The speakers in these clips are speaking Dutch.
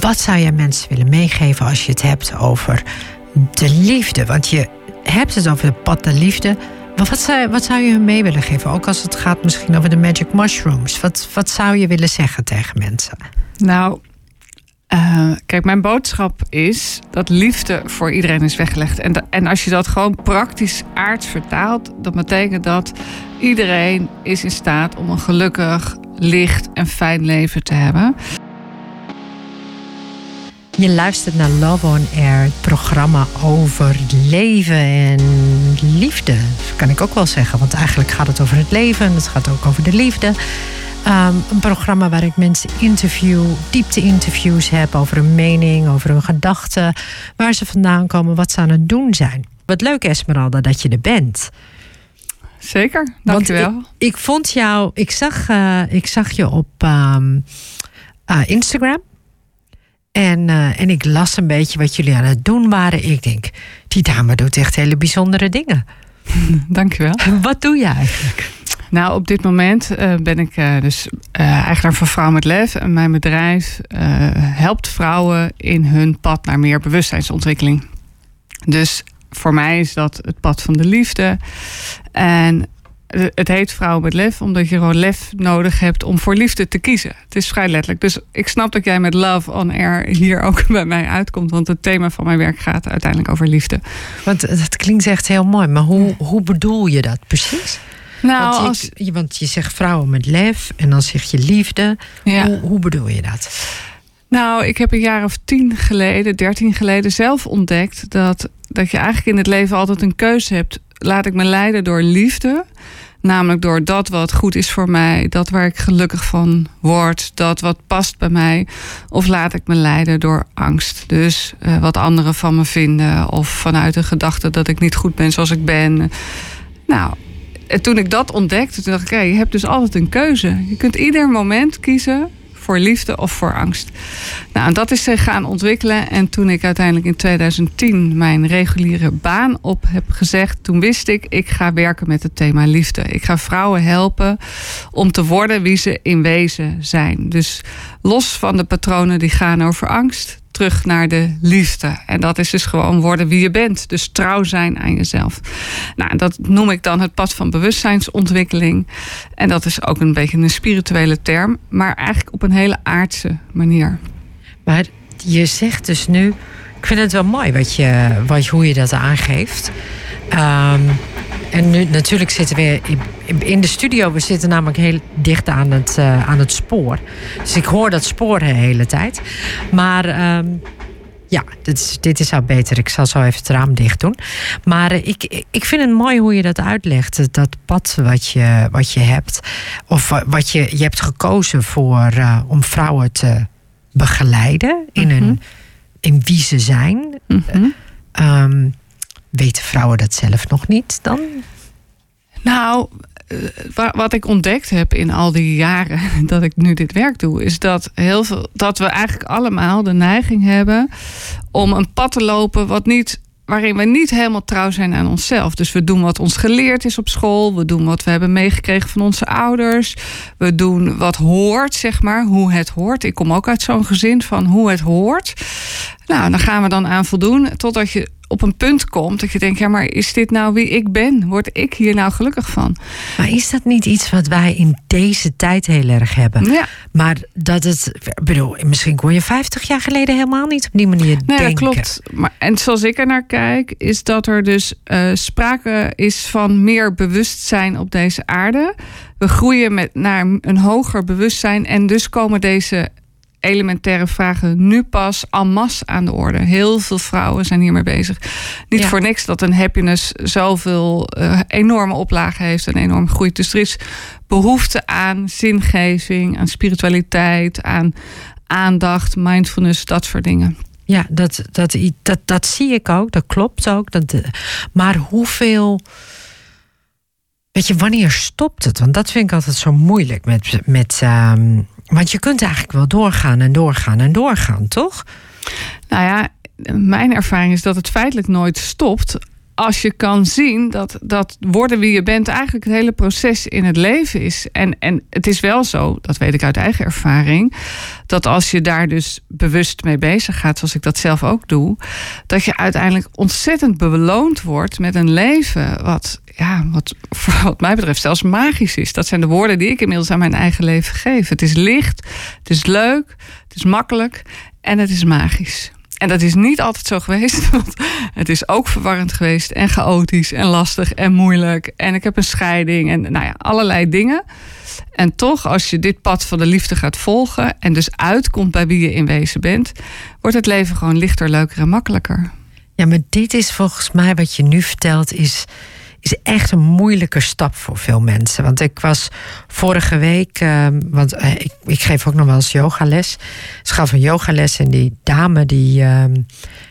Wat zou je mensen willen meegeven als je het hebt over de liefde? Want je hebt het over het pad de liefde. Maar wat zou, wat zou je hun mee willen geven? Ook als het gaat misschien over de magic mushrooms. Wat, wat zou je willen zeggen tegen mensen? Nou, uh, kijk, mijn boodschap is dat liefde voor iedereen is weggelegd. En, en als je dat gewoon praktisch aards vertaalt, dan betekent dat iedereen is in staat om een gelukkig, licht en fijn leven te hebben. Je luistert naar Love on Air, het programma over leven en liefde. kan ik ook wel zeggen, want eigenlijk gaat het over het leven en het gaat ook over de liefde. Um, een programma waar ik mensen interview, diepte-interviews heb over hun mening, over hun gedachten, waar ze vandaan komen, wat ze aan het doen zijn. Wat leuk, Esmeralda, dat je er bent. Zeker, dankjewel. Ik, ik vond jou, ik zag, uh, ik zag je op um, uh, Instagram. En, uh, en ik las een beetje wat jullie aan het doen waren. Ik denk, die dame doet echt hele bijzondere dingen. Dankjewel. Wat doe je eigenlijk? Nou, op dit moment uh, ben ik uh, dus eigenaar van Vrouw met Lef. En mijn bedrijf helpt vrouwen in hun pad naar meer bewustzijnsontwikkeling. Dus voor mij is dat het pad van de liefde. En het heet Vrouwen met Lef, omdat je gewoon lef nodig hebt om voor liefde te kiezen. Het is vrij letterlijk. Dus ik snap dat jij met Love on Air hier ook bij mij uitkomt. Want het thema van mijn werk gaat uiteindelijk over liefde. Want het klinkt echt heel mooi. Maar hoe, hoe bedoel je dat precies? Nou, want, als... je, want je zegt vrouwen met lef en dan zeg je liefde. Ja. Hoe, hoe bedoel je dat? Nou, ik heb een jaar of tien geleden, dertien geleden zelf ontdekt dat, dat je eigenlijk in het leven altijd een keuze hebt. Laat ik me leiden door liefde. Namelijk door dat wat goed is voor mij, dat waar ik gelukkig van word, dat wat past bij mij. Of laat ik me leiden door angst. Dus uh, wat anderen van me vinden. Of vanuit de gedachte dat ik niet goed ben zoals ik ben. Nou, en toen ik dat ontdekte, toen dacht ik, okay, je hebt dus altijd een keuze. Je kunt ieder moment kiezen voor liefde of voor angst. Nou, en dat is zich gaan ontwikkelen. En toen ik uiteindelijk in 2010 mijn reguliere baan op heb gezegd, toen wist ik, ik ga werken met het thema liefde. Ik ga vrouwen helpen om te worden wie ze in wezen zijn. Dus los van de patronen die gaan over angst, terug naar de liefde. En dat is dus gewoon worden wie je bent. Dus trouw zijn aan jezelf. Nou, dat noem ik dan het pad van bewustzijnsontwikkeling. En dat is ook een beetje een spirituele term, maar eigenlijk op een hele aardse manier. Maar je zegt dus nu, ik vind het wel mooi wat je, wat, hoe je dat aangeeft. Um, en nu natuurlijk zitten we in de studio. We zitten namelijk heel dicht aan het, uh, aan het spoor. Dus ik hoor dat spoor de hele tijd. Maar um, ja, dit is, dit is al beter. Ik zal zo even het raam dicht doen. Maar uh, ik, ik vind het mooi hoe je dat uitlegt. Dat pad wat je, wat je hebt. Of wat je, je hebt gekozen voor, uh, om vrouwen te begeleiden. In, hun, in wie ze zijn. Mm -hmm. um, Weten vrouwen dat zelf nog niet dan? Nou, wat ik ontdekt heb in al die jaren dat ik nu dit werk doe, is dat heel veel dat we eigenlijk allemaal de neiging hebben om een pad te lopen wat niet waarin we niet helemaal trouw zijn aan onszelf. Dus we doen wat ons geleerd is op school. We doen wat we hebben meegekregen van onze ouders. We doen wat hoort, zeg maar, hoe het hoort. Ik kom ook uit zo'n gezin van hoe het hoort. Nou, dan gaan we dan aan voldoen. Totdat je op een punt komt dat je denkt: ja, maar is dit nou wie ik ben? Word ik hier nou gelukkig van? Maar is dat niet iets wat wij in deze tijd heel erg hebben? Ja. Maar dat het, bedoel, misschien kon je 50 jaar geleden helemaal niet op die manier nee, denken. dat klopt. Maar, en zoals ik er naar kijk, is dat er dus uh, sprake is van meer bewustzijn op deze aarde. We groeien met, naar een hoger bewustzijn en dus komen deze elementaire vragen nu pas en masse aan de orde. Heel veel vrouwen zijn hiermee bezig. Niet ja. voor niks dat een happiness zoveel uh, enorme oplagen heeft en enorm groeit. Dus er is behoefte aan zingeving, aan spiritualiteit, aan aandacht, mindfulness, dat soort dingen. Ja, dat, dat, dat, dat zie ik ook, dat klopt ook. Dat, maar hoeveel. Weet je, wanneer stopt het? Want dat vind ik altijd zo moeilijk met. met um, want je kunt eigenlijk wel doorgaan en doorgaan en doorgaan, toch? Nou ja, mijn ervaring is dat het feitelijk nooit stopt. Als je kan zien dat, dat worden wie je bent eigenlijk het hele proces in het leven is. En, en het is wel zo, dat weet ik uit eigen ervaring, dat als je daar dus bewust mee bezig gaat, zoals ik dat zelf ook doe, dat je uiteindelijk ontzettend beloond wordt met een leven wat, ja, wat, wat mij betreft zelfs magisch is. Dat zijn de woorden die ik inmiddels aan mijn eigen leven geef. Het is licht, het is leuk, het is makkelijk en het is magisch. En dat is niet altijd zo geweest. Want het is ook verwarrend geweest en chaotisch en lastig en moeilijk. En ik heb een scheiding en nou ja, allerlei dingen. En toch, als je dit pad van de liefde gaat volgen en dus uitkomt bij wie je in wezen bent, wordt het leven gewoon lichter, leuker en makkelijker. Ja, maar dit is volgens mij wat je nu vertelt, is is echt een moeilijke stap voor veel mensen. Want ik was vorige week, uh, want uh, ik, ik, geef ook nog wel eens yogales. Ze gaf een yogales en die dame die. Uh,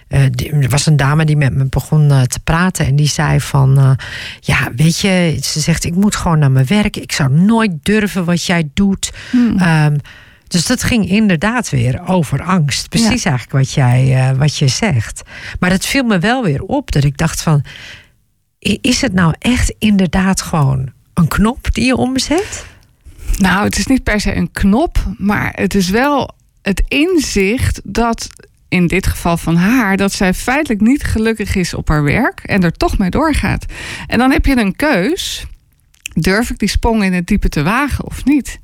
er was een dame die met me begon te praten en die zei van, ja, weet je, ze zegt, ik moet gewoon naar mijn werk. Ik zou nooit durven wat jij doet. Hmm. Um, dus dat ging inderdaad weer over angst. Precies eigenlijk wat jij, wat je zegt. Maar het viel me wel weer op dat ik dacht van is het nou echt inderdaad gewoon een knop die je omzet? Nou, het is niet per se een knop, maar het is wel het inzicht dat in dit geval van haar, dat zij feitelijk niet gelukkig is op haar werk en er toch mee doorgaat. En dan heb je een keus. Durf ik die sprong in het diepe te wagen of niet?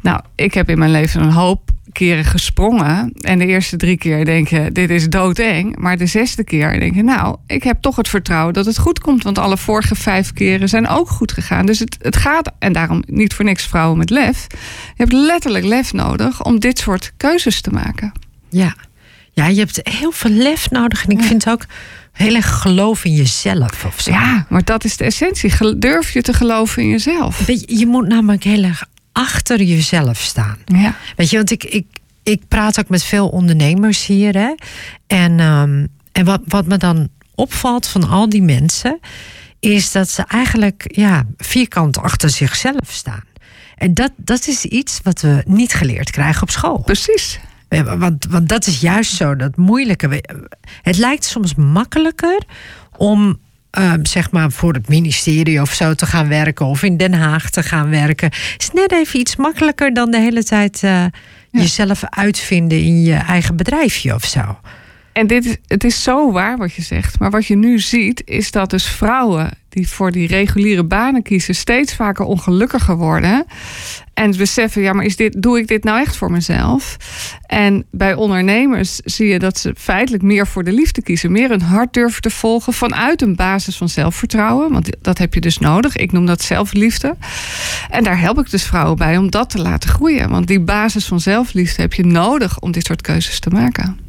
Nou, ik heb in mijn leven een hoop keren gesprongen. En de eerste drie keer denk je, dit is doodeng. Maar de zesde keer denk je, nou, ik heb toch het vertrouwen dat het goed komt. Want alle vorige vijf keren zijn ook goed gegaan. Dus het, het gaat, en daarom niet voor niks vrouwen met lef. Je hebt letterlijk lef nodig om dit soort keuzes te maken. Ja, ja je hebt heel veel lef nodig. En ik vind ook heel erg geloof in jezelf of zo. Ja, maar dat is de essentie. Durf je te geloven in jezelf? Je, je moet namelijk heel erg achter jezelf staan. Ja. Weet je, want ik, ik, ik praat ook met veel ondernemers hier. Hè? En, um, en wat, wat me dan opvalt van al die mensen, is dat ze eigenlijk ja, vierkant achter zichzelf staan. En dat, dat is iets wat we niet geleerd krijgen op school. Precies. Want, want dat is juist zo, dat moeilijke. Het lijkt soms makkelijker om Ehm, zeg maar voor het ministerie of zo te gaan werken of in Den Haag te gaan werken. Is net even iets makkelijker dan de hele tijd uh, jezelf uitvinden in je eigen bedrijfje of zo. En dit is, het is zo waar wat je zegt. Maar wat je nu ziet, is dat dus vrouwen die voor die reguliere banen kiezen, steeds vaker ongelukkiger worden. En beseffen, ja, maar is dit, doe ik dit nou echt voor mezelf? En bij ondernemers zie je dat ze feitelijk meer voor de liefde kiezen. Meer een hart durven te volgen vanuit een basis van zelfvertrouwen. Want dat heb je dus nodig. Ik noem dat zelfliefde. En daar help ik dus vrouwen bij om dat te laten groeien. Want die basis van zelfliefde heb je nodig om dit soort keuzes te maken.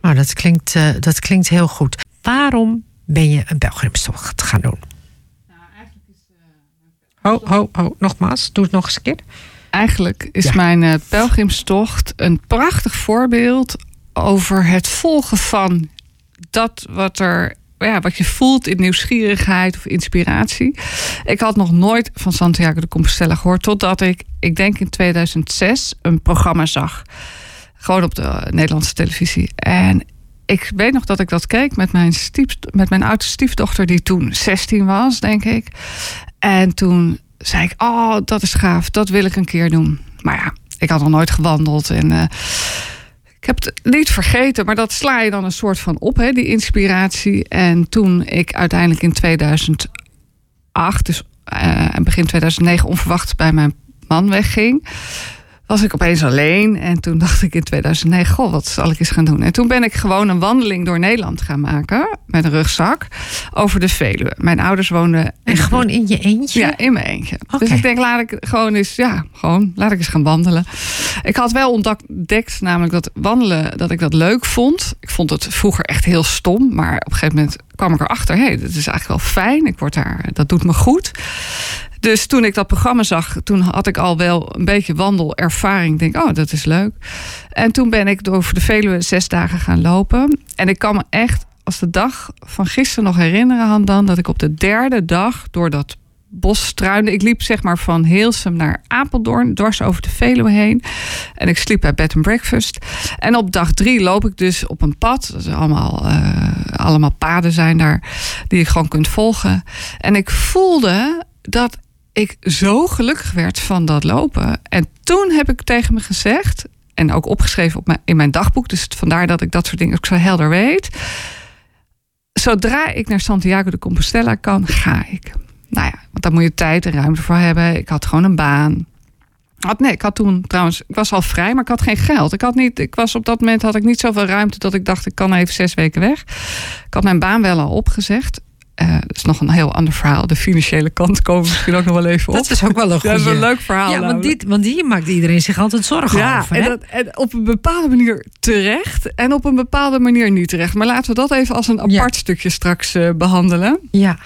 Nou, dat klinkt, uh, dat klinkt heel goed. Waarom ben je een pelgrimstocht gaan doen? Nou, eigenlijk is. Uh, oh, oh, oh, nogmaals, doe het nog eens een keer. Eigenlijk is ja. mijn uh, pelgrimstocht een prachtig voorbeeld over het volgen van dat wat er ja, wat je voelt in nieuwsgierigheid of inspiratie. Ik had nog nooit van Santiago de Compostela gehoord, totdat ik, ik denk in 2006, een programma zag. Gewoon op de Nederlandse televisie. En ik weet nog dat ik dat keek met mijn, stief, met mijn oudste stiefdochter, die toen 16 was, denk ik. En toen zei ik: Oh, dat is gaaf, dat wil ik een keer doen. Maar ja, ik had nog nooit gewandeld. En uh, ik heb het niet vergeten, maar dat sla je dan een soort van op, hè, die inspiratie. En toen ik uiteindelijk in 2008, dus uh, begin 2009, onverwacht bij mijn man wegging was ik opeens alleen. En toen dacht ik in 2009, goh, wat zal ik eens gaan doen? En toen ben ik gewoon een wandeling door Nederland gaan maken. Met een rugzak. Over de Veluwe. Mijn ouders woonden... En gewoon in je eentje? Ja, in mijn eentje. Dus ik denk, laat ik gewoon eens, ja, gewoon, laat ik eens gaan wandelen. Ik had wel ontdekt, namelijk dat wandelen, dat ik dat leuk vond. Ik vond het vroeger echt heel stom. Maar op een gegeven moment kwam ik erachter, hé, hey, dat is eigenlijk wel fijn. Ik word daar, dat doet me goed. Dus toen ik dat programma zag, toen had ik al wel een beetje wandelervaring. Ik denk, oh, dat is leuk. En toen ben ik over de Veluwe zes dagen gaan lopen. En ik kan me echt als de dag van gisteren nog herinneren, dan dat ik op de derde dag door dat bosstruinen. Ik liep zeg maar van Heelsum naar Apeldoorn, dwars over de Veluwe heen. En ik sliep bij bed and breakfast. En op dag drie loop ik dus op een pad. Dat is allemaal, uh, allemaal paden zijn daar die je gewoon kunt volgen. En ik voelde dat ik zo gelukkig werd van dat lopen. En toen heb ik tegen me gezegd, en ook opgeschreven op in mijn dagboek, dus vandaar dat ik dat soort dingen ook zo helder weet. Zodra ik naar Santiago de Compostela kan, ga ik. Nou ja, want daar moet je tijd en ruimte voor hebben. Ik had gewoon een baan. Had, nee, ik had toen trouwens, ik was al vrij, maar ik had geen geld. Ik had niet, ik was op dat moment had ik niet zoveel ruimte dat ik dacht, ik kan even zes weken weg. Ik had mijn baan wel al opgezegd. Uh, dat is nog een heel ander verhaal. De financiële kant komen misschien ook nog wel even op. Dat is ook wel een, goede... een leuk verhaal. Ja, want, dit, want hier maakt iedereen zich altijd zorgen ja, over. En, dat, en, op een bepaalde manier terecht en op een bepaalde manier niet terecht. Maar laten we dat even als een apart stukje straks uh, behandelen. Ja.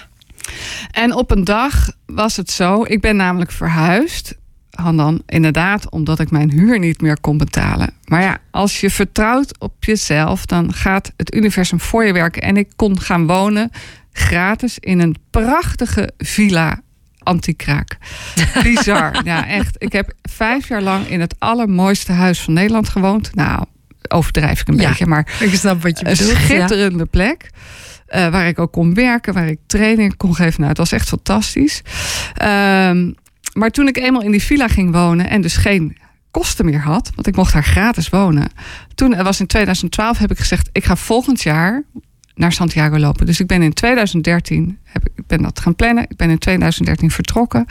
En op een dag was het zo, ik ben namelijk verhuisd. Dan inderdaad, omdat ik mijn huur niet meer kon betalen. Maar ja, als je vertrouwt op jezelf, dan gaat het universum voor je werken. En ik kon gaan wonen gratis in een prachtige villa anti-kraak. Bizar. ja, echt. Ik heb vijf jaar lang in het allermooiste huis van Nederland gewoond. Nou, overdrijf ik een beetje, maar ik snap wat je bedoelt. Een schitterende plek. Uh, waar ik ook kon werken, waar ik training kon geven. Nou, het was echt fantastisch. Um, maar toen ik eenmaal in die villa ging wonen en dus geen kosten meer had, want ik mocht daar gratis wonen. Toen was in 2012 heb ik gezegd: ik ga volgend jaar naar Santiago lopen. Dus ik ben in 2013 heb, ik ben dat gaan plannen. Ik ben in 2013 vertrokken.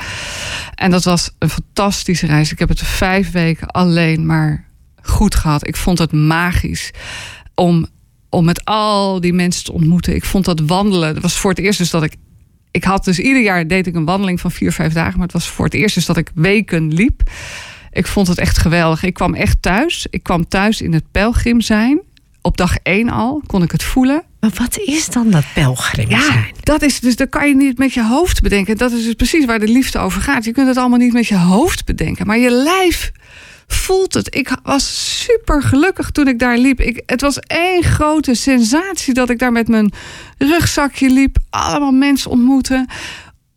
En dat was een fantastische reis. Ik heb het vijf weken alleen maar goed gehad. Ik vond het magisch om, om met al die mensen te ontmoeten. Ik vond dat wandelen. Dat was voor het eerst dus dat ik. Ik had dus ieder jaar deed ik een wandeling van vier, vijf dagen. Maar het was voor het eerst dus dat ik weken liep. Ik vond het echt geweldig. Ik kwam echt thuis. Ik kwam thuis in het pelgrim zijn. Op dag één al kon ik het voelen. Maar wat is dan dat pelgrim ja, zijn? Dat is dus, dat kan je niet met je hoofd bedenken. Dat is dus precies waar de liefde over gaat. Je kunt het allemaal niet met je hoofd bedenken. Maar je lijf voelt het. Ik was super gelukkig toen ik daar liep. Ik, het was één grote sensatie dat ik daar met mijn rugzakje liep. Allemaal mensen ontmoeten.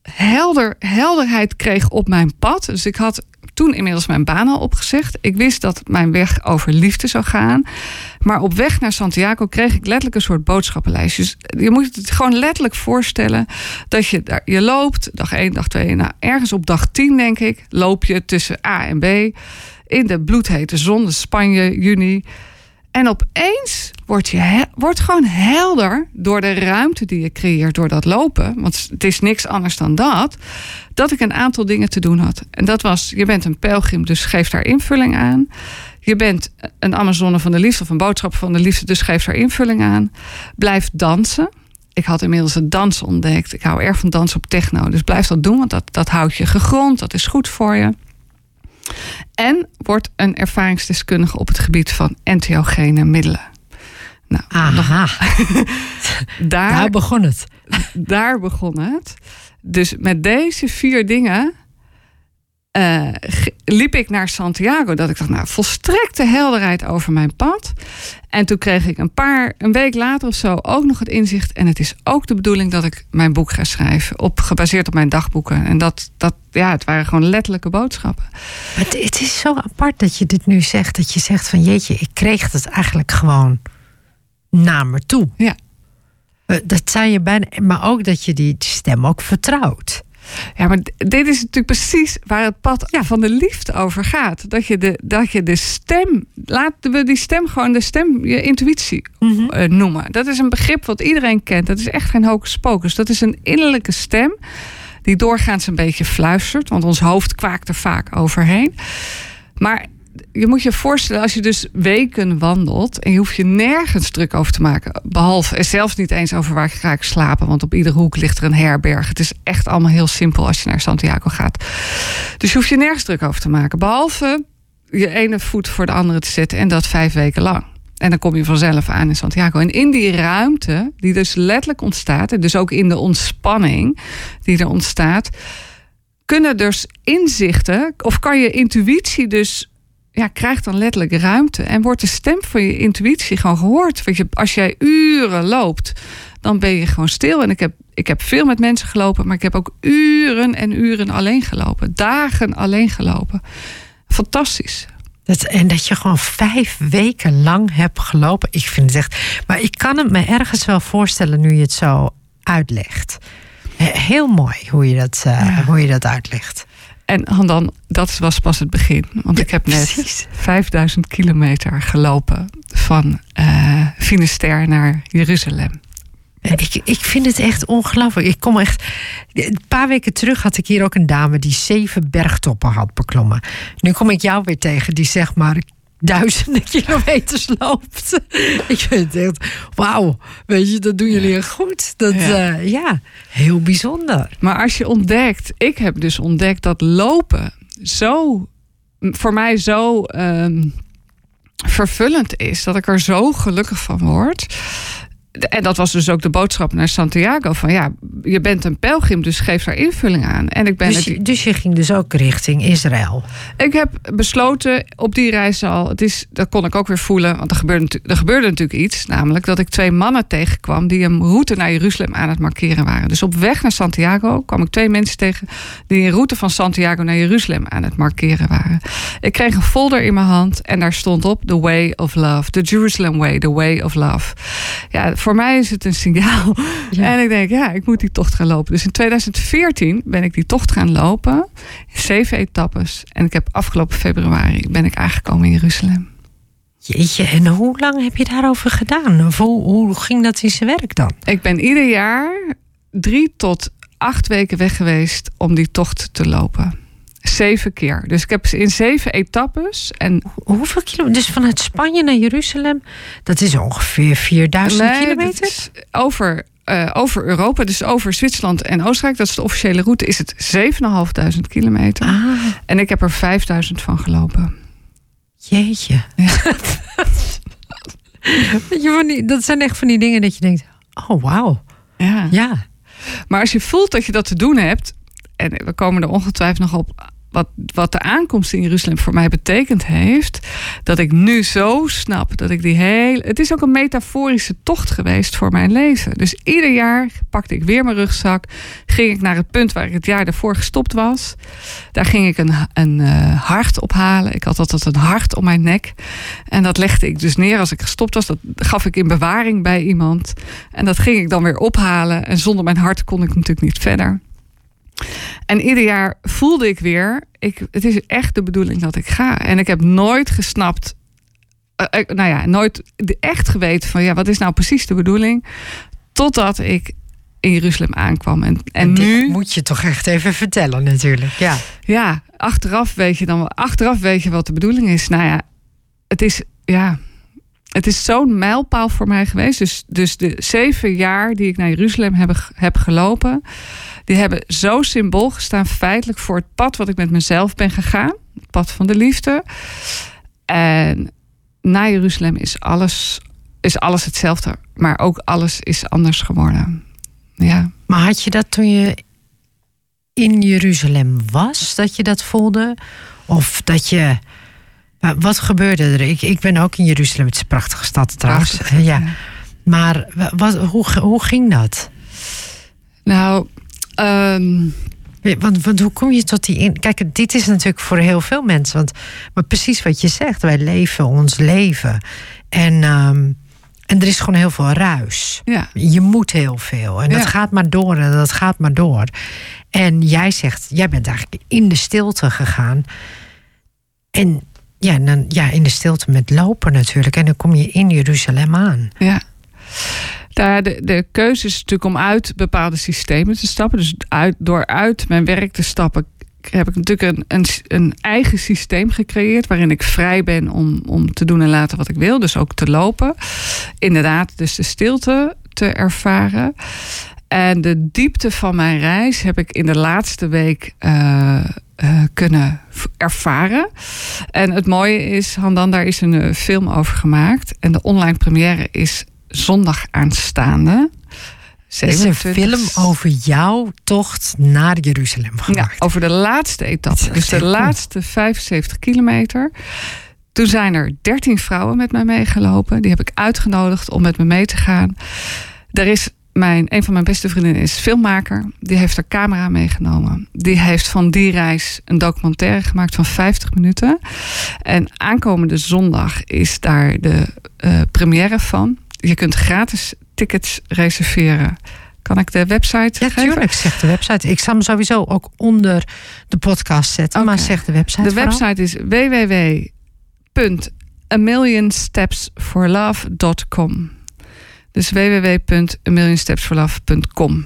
Helder, helderheid kreeg op mijn pad. Dus ik had toen inmiddels mijn baan al opgezegd. Ik wist dat mijn weg over liefde zou gaan. Maar op weg naar Santiago kreeg ik letterlijk een soort boodschappenlijst. Dus je moet het gewoon letterlijk voorstellen dat je je loopt, dag 1, dag 2, nou, ergens op dag 10 denk ik, loop je tussen A en B in de bloedhete zon, Spanje, juni. En opeens wordt je wordt gewoon helder door de ruimte die je creëert door dat lopen. Want het is niks anders dan dat. Dat ik een aantal dingen te doen had. En dat was, je bent een pelgrim, dus geef daar invulling aan. Je bent een Amazone van de liefde of een boodschap van de liefde, dus geef daar invulling aan. Blijf dansen. Ik had inmiddels het dansen ontdekt. Ik hou erg van dansen op techno. Dus blijf dat doen, want dat, dat houdt je gegrond. Dat is goed voor je. En wordt een ervaringsdeskundige op het gebied van entheogene middelen. Nou, Aha. daar, daar begon het. Daar begon het. Dus met deze vier dingen uh, liep ik naar Santiago. Dat ik dacht, nou, volstrekte helderheid over mijn pad. En toen kreeg ik een paar, een week later of zo, ook nog het inzicht. En het is ook de bedoeling dat ik mijn boek ga schrijven. Op, gebaseerd op mijn dagboeken. En dat, dat, ja, het waren gewoon letterlijke boodschappen. Het, het is zo apart dat je dit nu zegt. Dat je zegt van jeetje, ik kreeg het eigenlijk gewoon naar me toe. Ja. Eh, dat zei je bijna, maar ook dat je die stem ook vertrouwt. Ja, maar dit is natuurlijk precies waar het pad ja, van de liefde over gaat. Dat je de, dat je de stem, laten we die stem gewoon de stem, je intuïtie mhm. eh, noemen. Dat is een begrip wat iedereen kent. Dat is echt geen hocus pocus. Dat is een innerlijke stem die doorgaans een beetje fluistert. Want ons hoofd kwaakt er vaak overheen. Maar je moet je voorstellen, als je dus weken wandelt en je hoeft je nergens druk over te maken. Behalve, en zelfs niet eens over waar ga ik slapen, want op iedere hoek ligt er een herberg. Het is echt allemaal heel simpel als je naar Santiago gaat. Dus je hoeft je nergens druk over te maken. Behalve je ene voet voor de andere te zetten en dat vijf weken lang. En dan kom je vanzelf aan in Santiago. En in die ruimte, die dus letterlijk ontstaat, en dus ook in de ontspanning die er ontstaat, kunnen dus inzichten, of kan je intuïtie dus ja, krijgt dan letterlijk ruimte. En wordt de stem van je intuïtie gewoon gehoord. Want je, als jij uren loopt, dan ben je gewoon stil. En ik heb Ik heb veel met mensen gelopen, maar ik heb ook uren en uren alleen gelopen. Dagen alleen gelopen. Fantastisch. Dat, en dat je gewoon vijf weken lang hebt gelopen. Ik vind het echt. Maar ik kan het me ergens wel voorstellen nu je het zo uitlegt. Heel mooi hoe je dat, uh, hoe je dat uitlegt. En dan, dat was pas het begin. Want ik heb net precies. 5000 kilometer gelopen van uh, Finisterre naar Jeruzalem. Ik, ik vind het echt ongelooflijk. Ik kom echt. Een paar weken terug had ik hier ook een dame die zeven bergtoppen had beklommen. Nu kom ik jou weer tegen die zeg maar duizenden kilometers loopt. ik vind het echt, wauw, weet je, dat doen jullie goed. Dat, ja. Uh, ja, heel bijzonder. Maar als je ontdekt, ik heb dus ontdekt dat lopen zo, voor mij zo um, vervullend is, dat ik er zo gelukkig van word en dat was dus ook de boodschap naar Santiago: van ja, je bent een pelgrim, dus geef daar invulling aan. En ik ben dus, je, dus je ging dus ook richting Israël? Ik heb besloten op die reis al, het is, dat kon ik ook weer voelen, want er gebeurde, er gebeurde natuurlijk iets. Namelijk dat ik twee mannen tegenkwam die een route naar Jeruzalem aan het markeren waren. Dus op weg naar Santiago kwam ik twee mensen tegen die een route van Santiago naar Jeruzalem aan het markeren waren. Ik kreeg een folder in mijn hand en daar stond op: The Way of Love, The Jerusalem Way, The Way of Love. Ja, voor mij is het een signaal. En ik denk, ja, ik moet die tocht gaan lopen. Dus in 2014 ben ik die tocht gaan lopen. Zeven etappes. En ik heb afgelopen februari ben ik aangekomen in Jeruzalem. Jeetje, en hoe lang heb je daarover gedaan? Of hoe, hoe ging dat in zijn werk dan? Ik ben ieder jaar drie tot acht weken weg geweest om die tocht te lopen. Zeven keer. Dus ik heb in zeven etappes. En Hoeveel kilometer? Dus vanuit Spanje naar Jeruzalem, dat is ongeveer 4000 nee, kilometer? Over, uh, over Europa, dus over Zwitserland en Oostenrijk, dat is de officiële route, is het 7.500 kilometer. Ah. En ik heb er 5000 van gelopen. Jeetje. Ja. Je, dat zijn echt van die dingen dat je denkt: oh wauw. Ja. ja. Maar als je voelt dat je dat te doen hebt, en we komen er ongetwijfeld nog op wat, wat de aankomst in Jeruzalem voor mij betekend heeft, dat ik nu zo snap dat ik die hele. Het is ook een metaforische tocht geweest voor mijn leven. Dus ieder jaar pakte ik weer mijn rugzak, ging ik naar het punt waar ik het jaar daarvoor gestopt was. Daar ging ik een, een uh, hart ophalen. Ik had altijd een hart om mijn nek. En dat legde ik dus neer als ik gestopt was. Dat gaf ik in bewaring bij iemand. En dat ging ik dan weer ophalen. En zonder mijn hart kon ik natuurlijk niet verder. En ieder jaar voelde ik weer, ik, het is echt de bedoeling dat ik ga. En ik heb nooit gesnapt, uh, nou ja, nooit echt geweten van ja, wat is nou precies de bedoeling? Totdat ik in Jeruzalem aankwam. En, en, nu moet je toch echt even vertellen, natuurlijk. Ja, ja achteraf weet je dan achteraf weet je wat de bedoeling is. Nou ja, het is ja. Het is zo'n mijlpaal voor mij geweest. Dus, dus de zeven jaar die ik naar Jeruzalem heb, heb gelopen die hebben zo symbool gestaan feitelijk voor het pad wat ik met mezelf ben gegaan. Het pad van de liefde. En na Jeruzalem is alles, is alles hetzelfde. Maar ook alles is anders geworden. Ja. Maar had je dat toen je in Jeruzalem was, dat je dat voelde? Of dat je. Wat gebeurde er? Ik, ik ben ook in Jeruzalem. Het is een prachtige stad trouwens. ja. Maar wat, hoe, hoe ging dat? Nou, Um, want, want, hoe kom je tot die in? Kijk, dit is natuurlijk voor heel veel mensen. Want maar precies wat je zegt, wij leven ons leven. En, um, en er is gewoon heel veel ruis. Ja. Je moet heel veel. En dat gaat maar door en dat gaat maar door. En jij zegt, jij bent eigenlijk in de stilte gegaan. En ja, dan, ja, in de stilte met lopen natuurlijk. En dan kom je in Jeruzalem aan. Ja. De, de keuze is natuurlijk om uit bepaalde systemen te stappen. Dus uit, door uit mijn werk te stappen, heb ik natuurlijk een, een, een, eigen systeem gecreëerd. waarin ik vrij ben om, om te doen en laten wat ik wil. Dus ook te lopen. Inderdaad, dus de stilte te ervaren. En de diepte van mijn reis heb ik in de laatste week. Uh, uh, kunnen ervaren. En het mooie is, Handan, daar is een uh, film over gemaakt. En de online première is zondag aanstaande. Het is een film over jouw tocht naar Jeruzalem gemaakt. Ja, over de laatste etappe. Dus de laatste 75 kilometer. Toen zijn er 13 vrouwen met mij meegelopen. Die heb ik uitgenodigd om met me mee te gaan. Er is mijn, een van mijn beste vriendinnen is filmmaker. Die heeft haar camera meegenomen. Die heeft van die reis een documentaire gemaakt van 50 minuten. En aankomende zondag is daar de uh, première van. Je kunt gratis tickets reserveren. Kan ik de website ja, geven? Ja, zeg de website. Ik zal hem sowieso ook onder de podcast zetten. Maar zeg de website De website is www.amillionstepsforlove.com dus www.amillionstepsforlove.com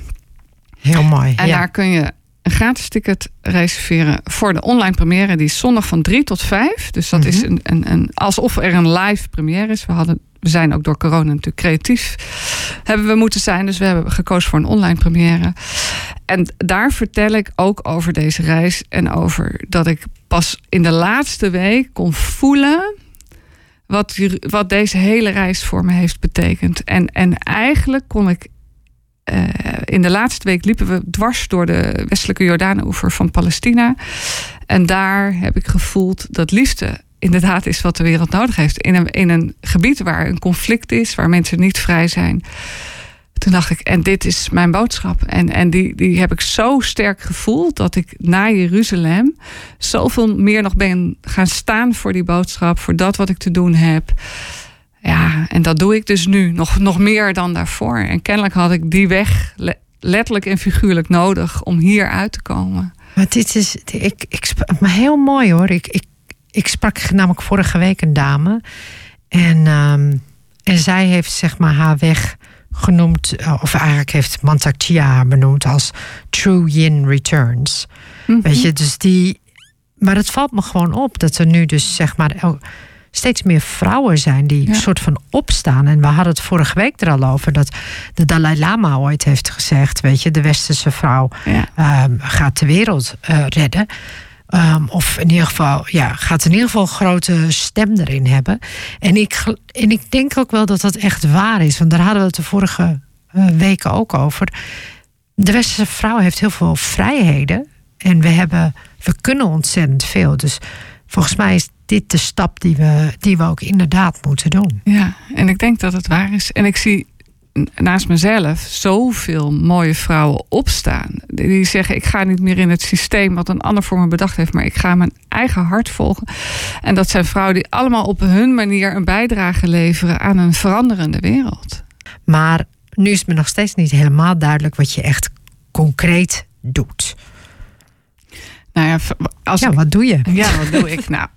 Heel mooi. En daar kun je een gratis ticket reserveren voor de online première. Die is zondag van 3 tot 5. Dus dat is mhm. een, een, een, alsof er een live première is. We, hadden, we zijn ook door corona natuurlijk creatief. Hebben we moeten zijn. Dus we hebben gekozen voor een online première. En daar vertel ik ook over deze reis. En over dat ik pas in de laatste week kon voelen wat, wat deze hele reis voor me heeft betekend. En, en eigenlijk kon ik. Uh, in de laatste week liepen we dwars door de westelijke Jordaanoever van Palestina. En daar heb ik gevoeld dat liefde inderdaad is wat de wereld nodig heeft. In een, in een gebied waar een conflict is, waar mensen niet vrij zijn. Toen dacht ik, en dit is mijn boodschap. En, en die, die heb ik zo sterk gevoeld dat ik na Jeruzalem zoveel meer nog ben gaan staan voor die boodschap, voor dat wat ik te doen heb. Ja, en dat doe ik dus nu nog, nog meer dan daarvoor. En kennelijk had ik die weg letterlijk en figuurlijk nodig om hier uit te komen. Maar dit is, ik, ik, maar heel mooi hoor. Ik, ik, ik sprak namelijk vorige week een dame. En, um, en zij heeft zeg maar haar weg genoemd, eh, of eigenlijk heeft Mantak haar benoemd als True Yin Returns. Mhm. Weet je, dus die. Maar het valt me gewoon op dat er nu dus zeg maar steeds meer vrouwen zijn die een soort van opstaan. En we hadden het vorige week er al over dat de Dalai Lama ooit heeft gezegd: Weet je, de westerse vrouw ehm, gaat de wereld uh, redden. Um, of in ieder geval, ja, gaat in ieder geval een grote stem erin hebben. En ik, en ik denk ook wel dat dat echt waar is. Want daar hadden we het de vorige uh, weken ook over. De westerse vrouw heeft heel veel vrijheden. En we, hebben, we kunnen ontzettend veel. Dus volgens mij is dit de stap die we, die we ook inderdaad moeten doen. Ja, en ik denk dat het waar is. En ik zie naast mezelf zoveel mooie vrouwen opstaan. Die zeggen: Ik ga niet meer in het systeem wat een ander voor me bedacht heeft, maar ik ga mijn eigen hart volgen. En dat zijn vrouwen die allemaal op hun manier een bijdrage leveren aan een veranderende wereld. Maar nu is me nog steeds niet helemaal duidelijk wat je echt concreet doet. Nou ja, als ja wat doe je? Ja, wat doe ik? nou,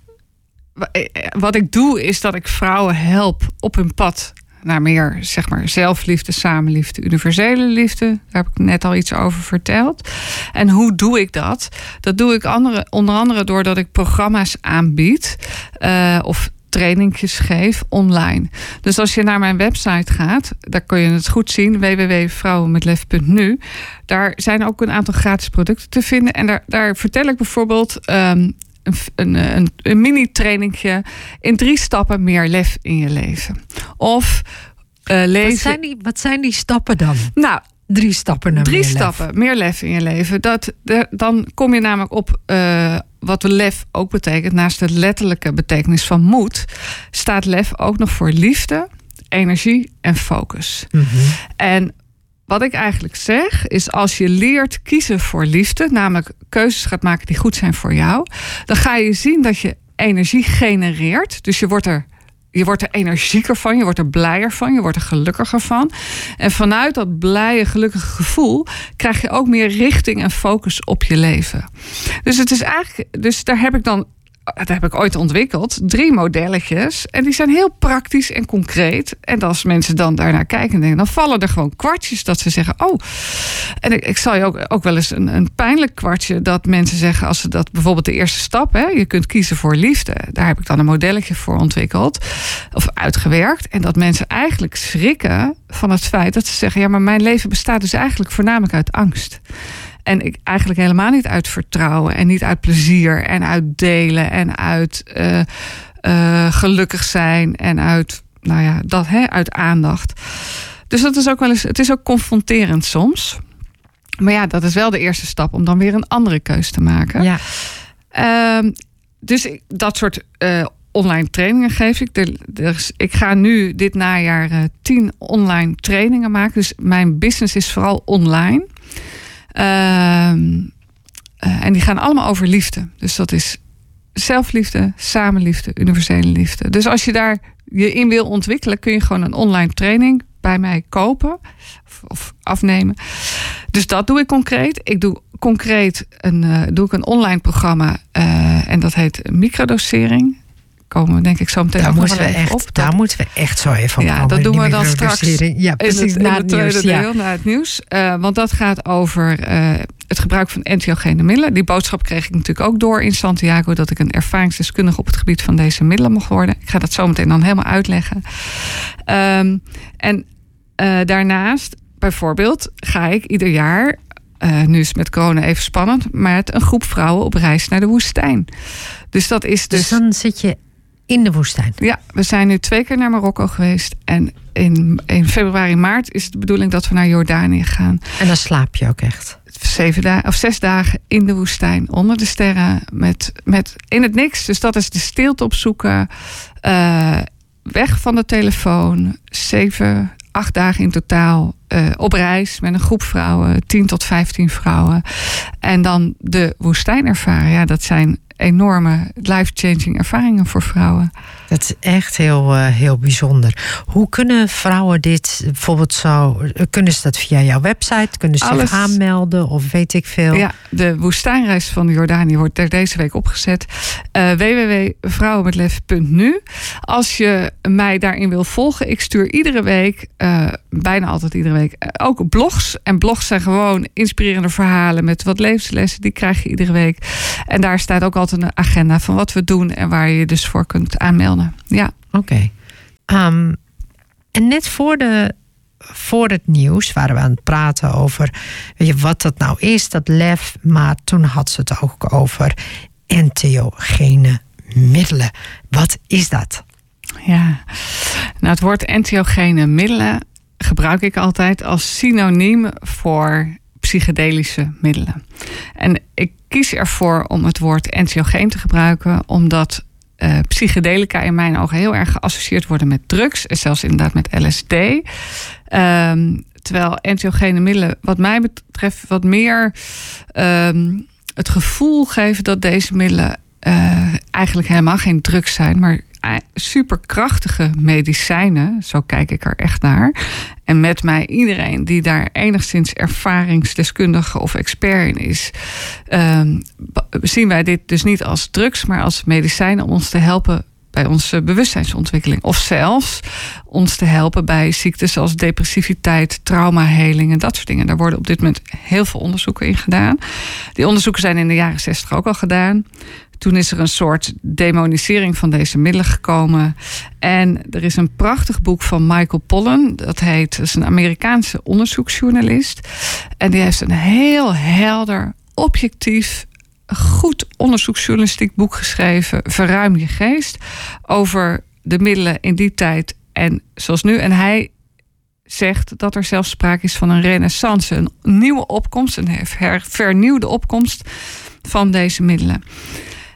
wat ik doe is dat ik vrouwen help op hun pad naar meer zeg maar, zelfliefde, samenliefde, universele liefde. Daar heb ik net al iets over verteld. En hoe doe ik dat? Dat doe ik onder andere doordat ik programma's aanbied uh, of trainingjes geef online. Dus als je naar mijn website gaat, daar kun je het goed zien, www.vrouwenmetlef.nu. Daar zijn ook een aantal gratis producten te vinden. En daar, daar vertel ik bijvoorbeeld um, een, een, een mini-trainingje in drie stappen meer lef in je leven. Of uh, lezen. Wat zijn, die, wat zijn die stappen dan? Nou, drie stappen naar drie meer stappen, lef. meer lef in je leven. Dat, de, dan kom je namelijk op uh, wat de lef ook betekent. Naast de letterlijke betekenis van moed, staat lef ook nog voor liefde, energie en focus. Mm -hmm. En wat ik eigenlijk zeg, is als je leert kiezen voor liefde, namelijk keuzes gaat maken die goed zijn voor jou, dan ga je zien dat je energie genereert. Dus je wordt er. Je wordt er energieker van, je wordt er blijer van, je wordt er gelukkiger van. En vanuit dat blije, gelukkige gevoel krijg je ook meer richting en focus op je leven. Dus het is eigenlijk, dus daar heb ik dan dat heb ik ooit ontwikkeld, drie modelletjes. En die zijn heel praktisch en concreet. En als mensen dan daarnaar kijken, denken, dan vallen er gewoon kwartjes dat ze zeggen: Oh. En ik, ik zal je ook, ook wel eens een, een pijnlijk kwartje dat mensen zeggen, als ze dat bijvoorbeeld de eerste stap, hè, je kunt kiezen voor liefde. Daar heb ik dan een modelletje voor ontwikkeld of uitgewerkt. En dat mensen eigenlijk schrikken van het feit dat ze zeggen: Ja, maar mijn leven bestaat dus eigenlijk voornamelijk uit angst. En ik eigenlijk helemaal niet uit vertrouwen en niet uit plezier en uit delen en uit uh, uh, gelukkig zijn en uit, nou ja, dat hè, uit aandacht. Dus dat is ook wel eens, het is ook confronterend soms. Maar ja, dat is wel de eerste stap om dan weer een andere keus te maken. Ja. Uh, dus dat soort uh, online trainingen geef ik. Er, ik ga nu dit najaar tien online trainingen maken. Dus mijn business is vooral online. Ehm, en die gaan allemaal over liefde. Dus dat is zelfliefde, samenliefde, universele liefde. Dus als je daar je in wil ontwikkelen, kun je gewoon een online training bij mij kopen of, afnemen. Dus dat doe ik concreet. Ik doe concreet een, uh, doe ik een online programma uh, en dat heet microdosering. Komen we denk ik zo meteen daar moeten we echt, op. Daar moeten we echt zo even op ja. Dat doen we dan straks ja, precies, in na het, het nieuws. tweede Ja. deel, na het nieuws. Uh, want dat gaat over het gebruik van entheogene middelen. Die boodschap kreeg ik natuurlijk ook door in Santiago... dat ik een ervaringsdeskundige op het gebied van deze middelen mocht worden. Ik ga dat zo meteen dan helemaal uitleggen. Um, en uh, daarnaast, bijvoorbeeld, ga ik ieder jaar... Uh, nu is het met corona even spannend... maar met een groep vrouwen op reis naar de woestijn. Dus dat is dus... Dus dan zit je in de woestijn? Ja, we zijn nu twee keer naar Marokko geweest. En in, in februari, maart is het de bedoeling dat we naar Jordanië gaan. En dan slaap je ook echt? zeven dagen of zes dagen in de woestijn onder de sterren met, met in het niks. Dus dat is de stilte opzoeken. Uh, weg van de telefoon. Zeven, acht dagen in totaal uh, op reis met een groep vrouwen, 10 tot 15 vrouwen. En dan de woestijn ervaren. Ja, dat zijn enorme life-changing ervaringen voor vrouwen. Dat is echt heel, uh, heel bijzonder. Hoe kunnen vrouwen dit bijvoorbeeld zo... Kunnen ze dat via jouw website? Kunnen ze Alles. zich aanmelden of weet ik veel? Ja, de woestijnreis van Jordanië wordt er deze week opgezet. Uh, www.vrouwenmetlef.nu Als je mij daarin wil volgen... ik stuur iedere week, uh, bijna altijd iedere week... ook blogs. En blogs zijn gewoon inspirerende verhalen... met wat levenslessen, die krijg je iedere week. En daar staat ook altijd een agenda van wat we doen... en waar je je dus voor kunt aanmelden. Ja. Oké. Okay. Um, en net voor, de, voor het nieuws waren we aan het praten over weet je, wat dat nou is, dat lef. Maar toen had ze het ook over entheogene middelen. Wat is dat? Ja, nou het woord entheogene middelen gebruik ik altijd als synoniem voor psychedelische middelen. En ik kies ervoor om het woord entheogeen te gebruiken, omdat uh, psychedelica in mijn ogen heel erg geassocieerd worden met drugs. En zelfs inderdaad met LSD. Um, terwijl entheogene middelen, wat mij betreft, wat meer um, het gevoel geven dat deze middelen uh, eigenlijk helemaal geen drugs zijn, maar superkrachtige medicijnen. Zo kijk ik er echt naar. En met mij iedereen die daar enigszins ervaringsdeskundige of expert in is, um, zien wij dit dus niet als drugs, maar als medicijnen om ons te helpen bij onze bewustzijnsontwikkeling. Of zelfs ons te helpen bij ziektes zoals depressiviteit, traumaheling en dat soort dingen. Daar worden op dit moment heel veel onderzoeken in gedaan. Die onderzoeken zijn in de jaren 60 ook al gedaan. Toen is er een soort demonisering van deze middelen gekomen. En er is een prachtig boek van Michael Pollan. Dat heet, dat is een Amerikaanse onderzoeksjournalist. En die heeft een heel helder, objectief, goed onderzoeksjournalistiek boek geschreven. Verruim je geest. Over de middelen in die tijd en zoals nu. En hij zegt dat er zelfs sprake is van een renaissance. Een nieuwe opkomst, een vernieuwde opkomst van deze middelen.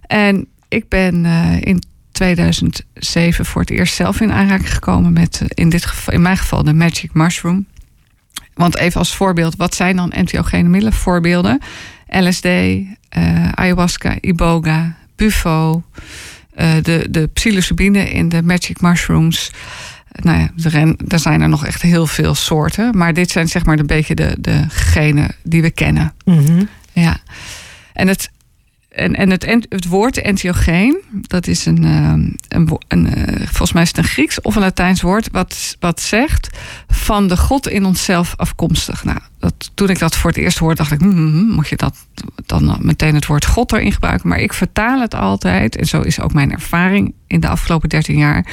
En ik ben uh, in 2007 voor het eerst zelf in aanraking gekomen met, uh, in, dit geval, in mijn geval, de Magic Mushroom. Want even als voorbeeld, wat zijn dan entheogene middelen? Voorbeelden: LSD, uh, ayahuasca, iboga, bufo, de, de psilocybine in de Magic Mushrooms. Nou ja, er, er zijn er nog echt heel veel soorten. Maar dit zijn zeg maar een beetje de, degenen die we kennen. Mm -hmm. Ja. En het, en, en het, het woord entheogeen, dat is een, een, een, een, volgens mij is het een Grieks of een Latijns woord, wat, wat zegt van de God in onszelf afkomstig. Nou, toen ik dat voor het eerst hoorde, dacht ik, hmm, moet je dat dan meteen het woord God erin gebruiken? Maar ik vertaal het altijd, en zo is ook mijn ervaring in de afgelopen 13 jaar,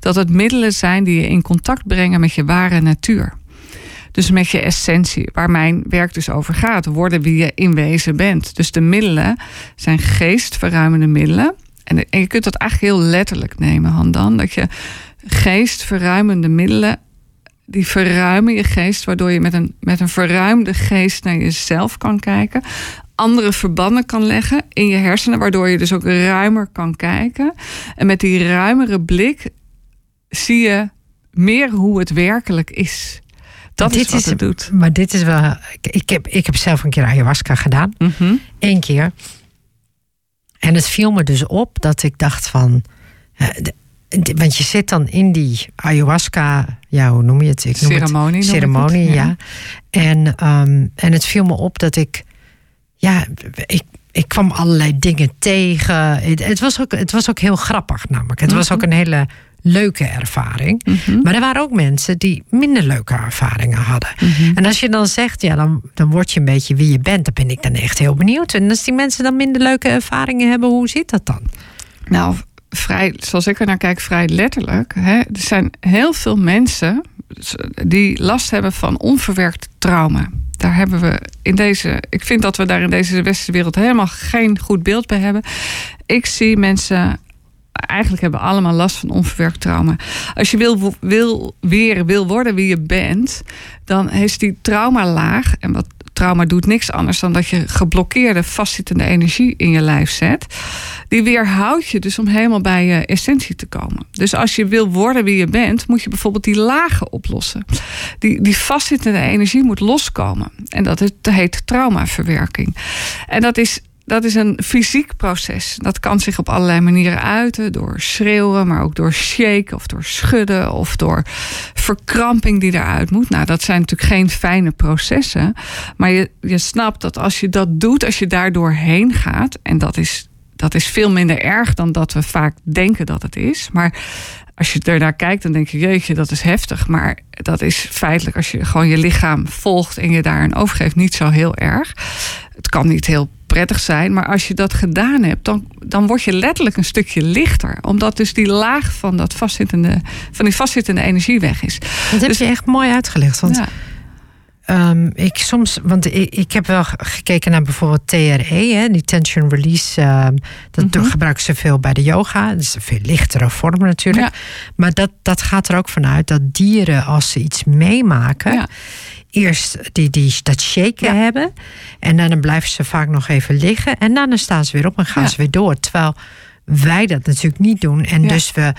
dat het middelen zijn die je in contact brengen met je ware natuur. Dus met je essentie, waar mijn werk dus over gaat. Worden wie je in wezen bent. Dus de middelen zijn geestverruimende middelen. En, je kunt dat eigenlijk heel letterlijk nemen, Handan. Dat je geestverruimende middelen, die verruimen je geest, waardoor je met een, met een verruimde geest naar jezelf kan kijken. andere verbanden kan leggen in je hersenen, waardoor je dus ook ruimer kan kijken. En met die ruimere blik zie je meer hoe het werkelijk is. Dat is wat het doet. Maar dit is wel. Ik heb, ik heb zelf een keer ayahuasca gedaan. Mhm. Eén keer. En het viel me dus op dat ik dacht van. want je zit dan in die ayahuasca, ja, hoe noem je het? Ik noem Ceremonie Het, ceremonie, ja. ja. En, ehm, en het viel me op dat ik, ja, ik, ik kwam allerlei dingen tegen. Het, het was, ook, het was ook heel grappig, namelijk. Het was Mhm. ook een hele leuke ervaring. Mhm. Maar er waren ook mensen die minder leuke ervaringen hadden. Mhm. En als je dan zegt, ja, dan, dan word je een beetje wie je bent, dan ben ik dan echt heel benieuwd. En als die mensen dan minder leuke ervaringen hebben, hoe zit dat dan? Nou, vrij, zoals ik er naar kijk, vrij letterlijk. Hè, er zijn heel veel mensen die last hebben van onverwerkt trauma. Daar hebben we in deze. Ik vind dat we daar in deze westerse wereld helemaal geen goed beeld bij hebben. Ik zie mensen. Eigenlijk hebben allemaal last van onverwerkt trauma. Als je wil, wil weer wil worden wie je bent, dan is die traumalaag. En wat trauma doet niks anders dan dat je geblokkeerde, vastzittende energie in je lijf zet. Die weerhoudt je dus om helemaal bij je essentie te komen. Dus als je wil worden wie je bent, moet je bijvoorbeeld die lagen oplossen. Die, die vastzittende energie moet loskomen. En dat heet traumaverwerking. En dat is dat is een fysiek proces. Dat kan zich op allerlei manieren uiten. Door schreeuwen, maar ook door shaken of door schudden of door verkramping die eruit moet. Nou, dat zijn natuurlijk geen fijne processen. Maar je, je snapt dat als je dat doet, als je daar doorheen gaat, en dat is, dat is veel minder erg dan dat we vaak denken dat het is. Maar als je er naar kijkt, dan denk je, jeetje, dat is heftig. Maar dat is feitelijk, als je gewoon je lichaam volgt en je daarin overgeeft, niet zo heel erg. Het kan niet heel prettig zijn, maar als je dat gedaan hebt, dan, dan word je letterlijk een stukje lichter. Omdat dus die laag van, dat vastzittende, van die vastzittende energie weg is. Dat heb Dus- je echt mooi uitgelegd. Want Ja. Ehm, ik soms, want ik, ik heb wel ge- gekeken naar bijvoorbeeld TRE, hè, die tension release. ehm, dat Mhm. gebruiken ze veel bij de yoga. Dat is een veel lichtere vorm natuurlijk. Ja. Maar dat, dat gaat er ook vanuit dat dieren, als ze iets meemaken, Ja. eerst die, die, dat shaken Ja. hebben. En dan blijven ze vaak nog even liggen. En dan staan ze weer op en gaan ze weer door. Terwijl wij dat natuurlijk niet doen. En dus we,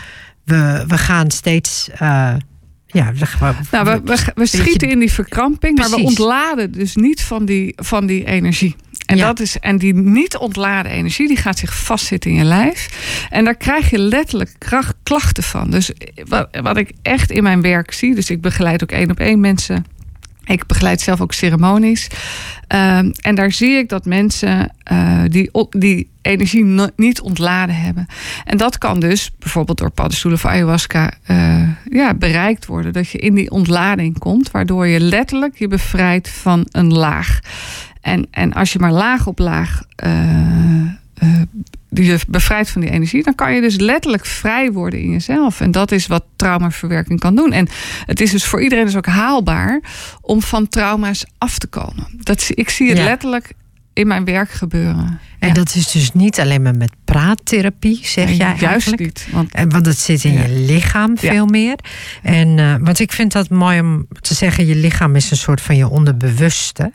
we, we gaan steeds. eh, ja, we, we- Nou, we, we, we beetje- schieten in die verkramping, maar we ontladen dus niet van die, van die energie. En, Ja. dat is, en die niet ontladen energie, die gaat zich vastzitten in je lijf. En daar krijg je letterlijk kracht, klachten van. Dus wat, wat ik echt in mijn werk zie, dus ik begeleid ook één op één mensen. Ik begeleid zelf ook ceremonies. Ehm, en daar zie ik dat mensen eh, die, die energie niet ontladen hebben. En dat kan dus bijvoorbeeld door paddenstoelen of ayahuasca eh, ja, bereikt worden. Dat je in die ontlading komt, waardoor je letterlijk je bevrijdt van een laag. En, en als je maar laag op laag eh, eh, je bevrijdt van die energie, dan kan je dus letterlijk vrij worden in jezelf. En dat is wat traumaverwerking kan doen. En het is dus voor iedereen dus ook haalbaar om van trauma's af te komen. Dat, zie- ik zie het Ja. letterlijk in mijn werk gebeuren. En Ja. dat is dus niet alleen maar met praattherapie, zeg jij juist eigenlijk? niet. Want En, want het zit in Ja. je lichaam veel meer. En, eh, want ik vind dat mooi om te zeggen, je lichaam is een soort van je onderbewuste.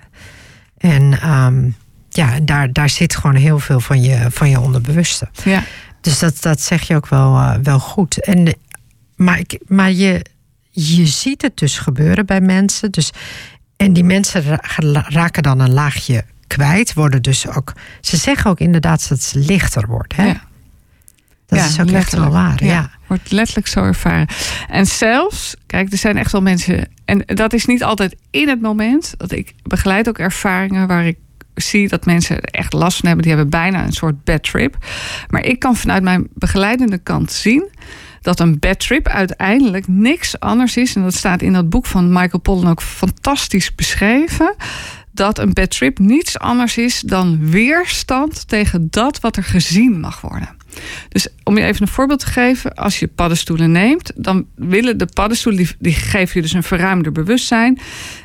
En ehm, ja, daar, daar zit gewoon heel veel van je, van je onderbewuste. ja, Dus dat, dat zeg je ook wel, eh, wel goed. En, maar ik, maar je, je ziet het dus gebeuren bij mensen. Dus, en die mensen ra- raken dan een laagje kwijt. Worden dus ook, ze zeggen ook inderdaad dat ze lichter wordt. Hè? ja. Dat Ja, is ook echt wel waar. Ja. Wordt letterlijk zo ervaren. En zelfs, kijk, er zijn echt wel mensen. En dat is niet altijd in het moment. Dat ik begeleid ook ervaringen waar ik zie dat mensen echt last van hebben. Die hebben bijna een soort bad trip. Maar ik kan vanuit mijn begeleidende kant zien dat een bad trip uiteindelijk niks anders is. En dat staat in dat boek van Michael Pollan ook fantastisch beschreven. Dat een bad trip niets anders is dan weerstand tegen dat wat er gezien mag worden. Dus om je even een voorbeeld te geven, als je paddenstoelen neemt, dan willen de paddenstoelen, die, die geven je dus een verruimder bewustzijn.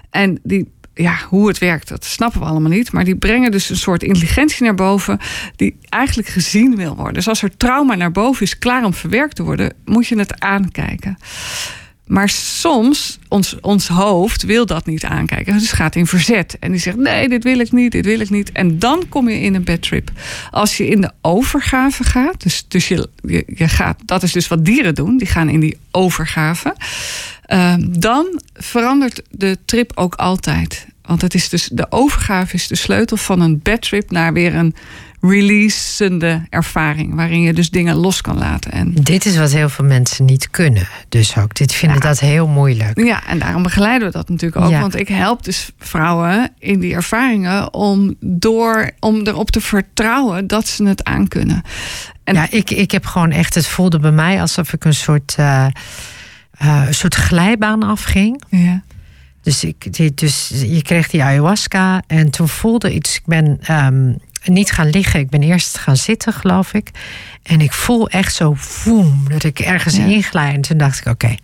En die, ja, hoe het werkt, dat snappen we allemaal niet. Maar die brengen dus een soort intelligentie naar boven, die eigenlijk gezien wil worden. Dus als er trauma naar boven is, klaar om verwerkt te worden, moet je het aankijken. Maar soms, ons, ons hoofd wil dat niet aankijken. Dus gaat in verzet. En die zegt, nee, dit wil ik niet, dit wil ik niet. En dan kom je in een bad trip. Als je in de overgave gaat, dus, dus je, je, je gaat, dat is dus wat dieren doen. Die gaan in die overgave. Uh, dan verandert de trip ook altijd. Want het is dus, de overgave is de sleutel van een bad trip naar weer een releasende ervaring. Waarin je dus dingen los kan laten. En Dit is wat heel veel mensen niet kunnen. Dus ook, dit vinden Ja. dat heel moeilijk. ja, en daarom begeleiden we dat natuurlijk ook. Ja. Want ik help dus vrouwen in die ervaringen om, door, om erop te vertrouwen dat ze het aankunnen. En- ja, ik, ik heb gewoon echt, het voelde bij mij alsof ik een soort, eh, eh, een soort glijbaan afging. Ja. Dus, ik, dus je kreeg die ayahuasca en toen voelde iets. Ik ben ehm, niet gaan liggen, ik ben eerst gaan zitten, geloof ik. En ik voel echt zo voem, dat ik ergens Ja. inglij. En toen dacht ik, oké,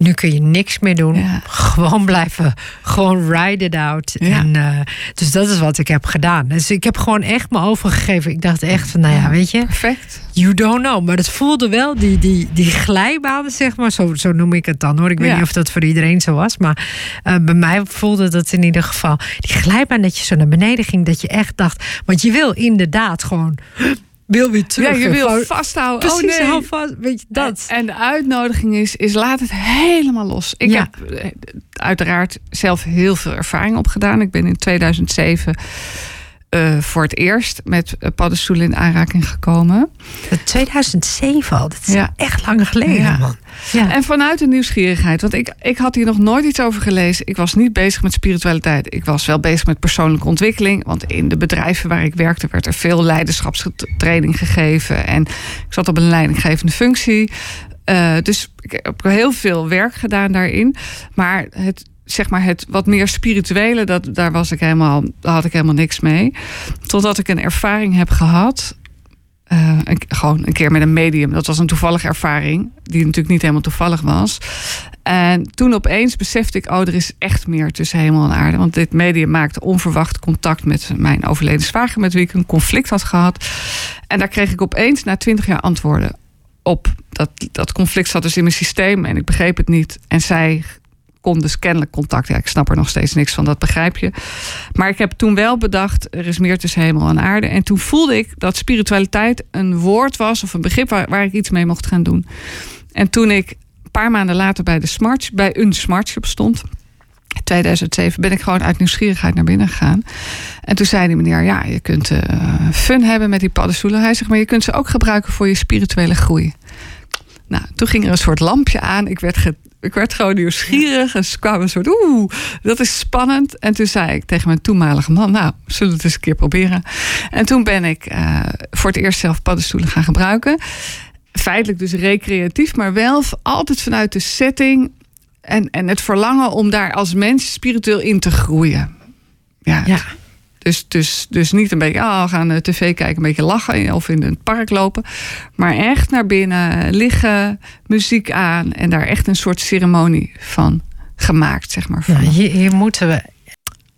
nu kun je niks meer doen. Ja. Gewoon blijven, gewoon ride it out. Ja. En, eh, dus dat is wat ik heb gedaan. Dus ik heb gewoon echt me overgegeven. Ik dacht echt van, nou ja, weet je, Perfect. You don't know. Maar het voelde wel, die, die, die glijbaan, zeg maar. Zo, zo noem ik het dan hoor. Ik weet Ja. niet of dat voor iedereen zo was. Maar eh, bij mij voelde dat in ieder geval. Die glijbaan dat je zo naar beneden ging. Dat je echt dacht. Want je wil inderdaad gewoon. Wil weer terug. Ja, je wil Gewoon- vasthouden. Precies, oh nee. hou vast. Weet je, dat. En de uitnodiging is, is laat het helemaal los. Ik Ja. heb eh, uiteraard zelf heel veel ervaring opgedaan. Ik ben in 2007 eh, voor het eerst met eh, paddenstoelen in aanraking gekomen. 2007 al. Dat is Ja. echt lang geleden, Ja. man. Ja. En vanuit de nieuwsgierigheid. Want ik, ik had hier nog nooit iets over gelezen. Ik was niet bezig met spiritualiteit. Ik was wel bezig met persoonlijke ontwikkeling. Want in de bedrijven waar ik werkte werd er veel leiderschapstraining gegeven. En ik zat op een leidinggevende functie. Eh, dus ik heb heel veel werk gedaan daarin. Maar het, zeg maar het wat meer spirituele, dat, daar, was ik helemaal, had ik helemaal niks mee. Totdat ik een ervaring heb gehad. eh, gewoon een keer met een medium. Dat was een toevallige ervaring. Die natuurlijk niet helemaal toevallig was. En toen opeens besefte ik, oh, er is echt meer tussen hemel en aarde. Want dit medium maakte onverwacht contact met mijn overleden zwager, met wie ik een conflict had gehad. En daar kreeg ik opeens na twintig jaar antwoorden op. Dat, dat conflict zat dus in mijn systeem en ik begreep het niet. En zij kon dus kennelijk contact. Ja, ik snap er nog steeds niks van, dat begrijp je. Maar ik heb toen wel bedacht, er is meer tussen hemel en aarde. En toen voelde ik dat spiritualiteit een woord was of een begrip waar, waar ik iets mee mocht gaan doen. En toen ik een paar maanden later bij, de smart, bij een smartshop stond. In 2007 ben ik gewoon uit nieuwsgierigheid naar binnen gegaan. En toen zei die meneer, ja, je kunt eh, fun hebben met die paddenstoelen. Hij zegt, maar je kunt ze ook gebruiken voor je spirituele groei. Nou, toen ging er een soort lampje aan. Ik werd, ik werd gewoon nieuwsgierig. En ze kwamen een soort, oeh, dat is spannend. En toen zei ik tegen mijn toenmalige man, nou, zullen we het eens een keer proberen. En toen ben ik eh, voor het eerst zelf paddenstoelen gaan gebruiken. Feitelijk dus recreatief, maar wel altijd vanuit de setting... En, en het verlangen om daar als mens spiritueel in te groeien. Ja, Ja. Dus, dus, dus niet een beetje, ah, we gaan de tv kijken, een beetje lachen of in het park lopen. Maar echt naar binnen, liggen, muziek aan en daar echt een soort ceremonie van gemaakt, zeg maar. Ja, hier, hier moeten we.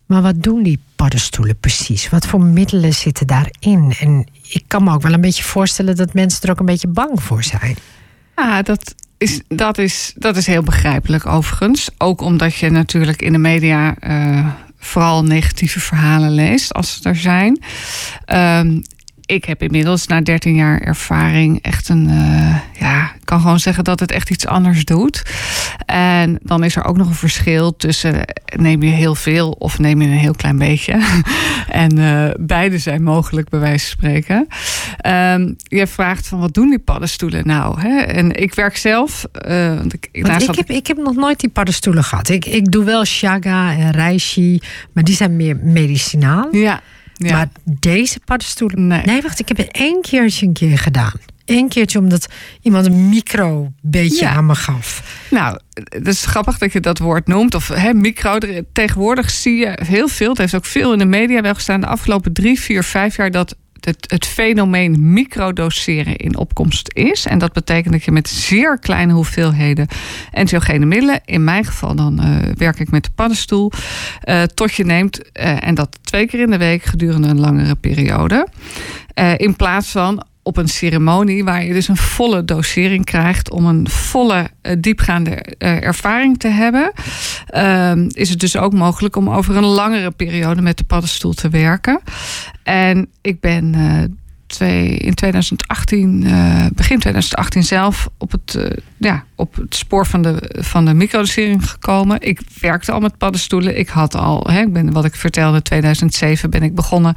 Maar wat doen die paddenstoelen precies? Wat voor middelen zitten daarin? En ik kan me ook wel een beetje voorstellen dat mensen er ook een beetje bang voor zijn. Ja, dat is, dat, is, dat is heel begrijpelijk overigens. Ook omdat je natuurlijk in de media eh, vooral negatieve verhalen leest als ze er zijn. Ehm, ik heb inmiddels na 13 jaar ervaring echt een. eh, ja, ik kan gewoon zeggen dat het echt iets anders doet. En dan is er ook nog een verschil tussen neem je heel veel of neem je een heel klein beetje. en eh, beide zijn mogelijk, bij wijze van spreken. Ehm, je vraagt van wat doen die paddenstoelen nou? Hè? En ik werk zelf. eh, want ik, Want ik, heb, ik heb nog nooit die paddenstoelen gehad. Ik, ik doe wel shaga en reishi, maar die zijn meer medicinaal. ja, ja. Maar deze paddenstoelen. Nee. wacht, ik heb het één keertje een keer gedaan. Eén keertje omdat iemand een micro beetje Ja. aan me gaf. Nou, het is grappig dat je dat woord noemt. Of hè, micro. Tegenwoordig zie je heel veel. Het heeft ook veel in de media wel gestaan. De afgelopen drie, vier, vijf jaar dat het, het fenomeen microdoseren in opkomst is. En dat betekent dat je met zeer kleine hoeveelheden entheogene middelen, in mijn geval dan eh, werk ik met de paddenstoel, eh, tot je neemt. eh, en dat twee keer in de week gedurende een langere periode. In plaats van op een ceremonie waar je dus een volle dosering krijgt om een volle uh, diepgaande uh, ervaring te hebben, uh, is het dus ook mogelijk om over een langere periode met de paddenstoel te werken. En ik ben eh, in 2018, uh, begin 2018 zelf, op het, uh, ja, op het spoor van de, van de microdosering gekomen. Ik werkte al met paddenstoelen. Ik had al, hè, ik ben, wat ik vertelde, in 2007 ben ik begonnen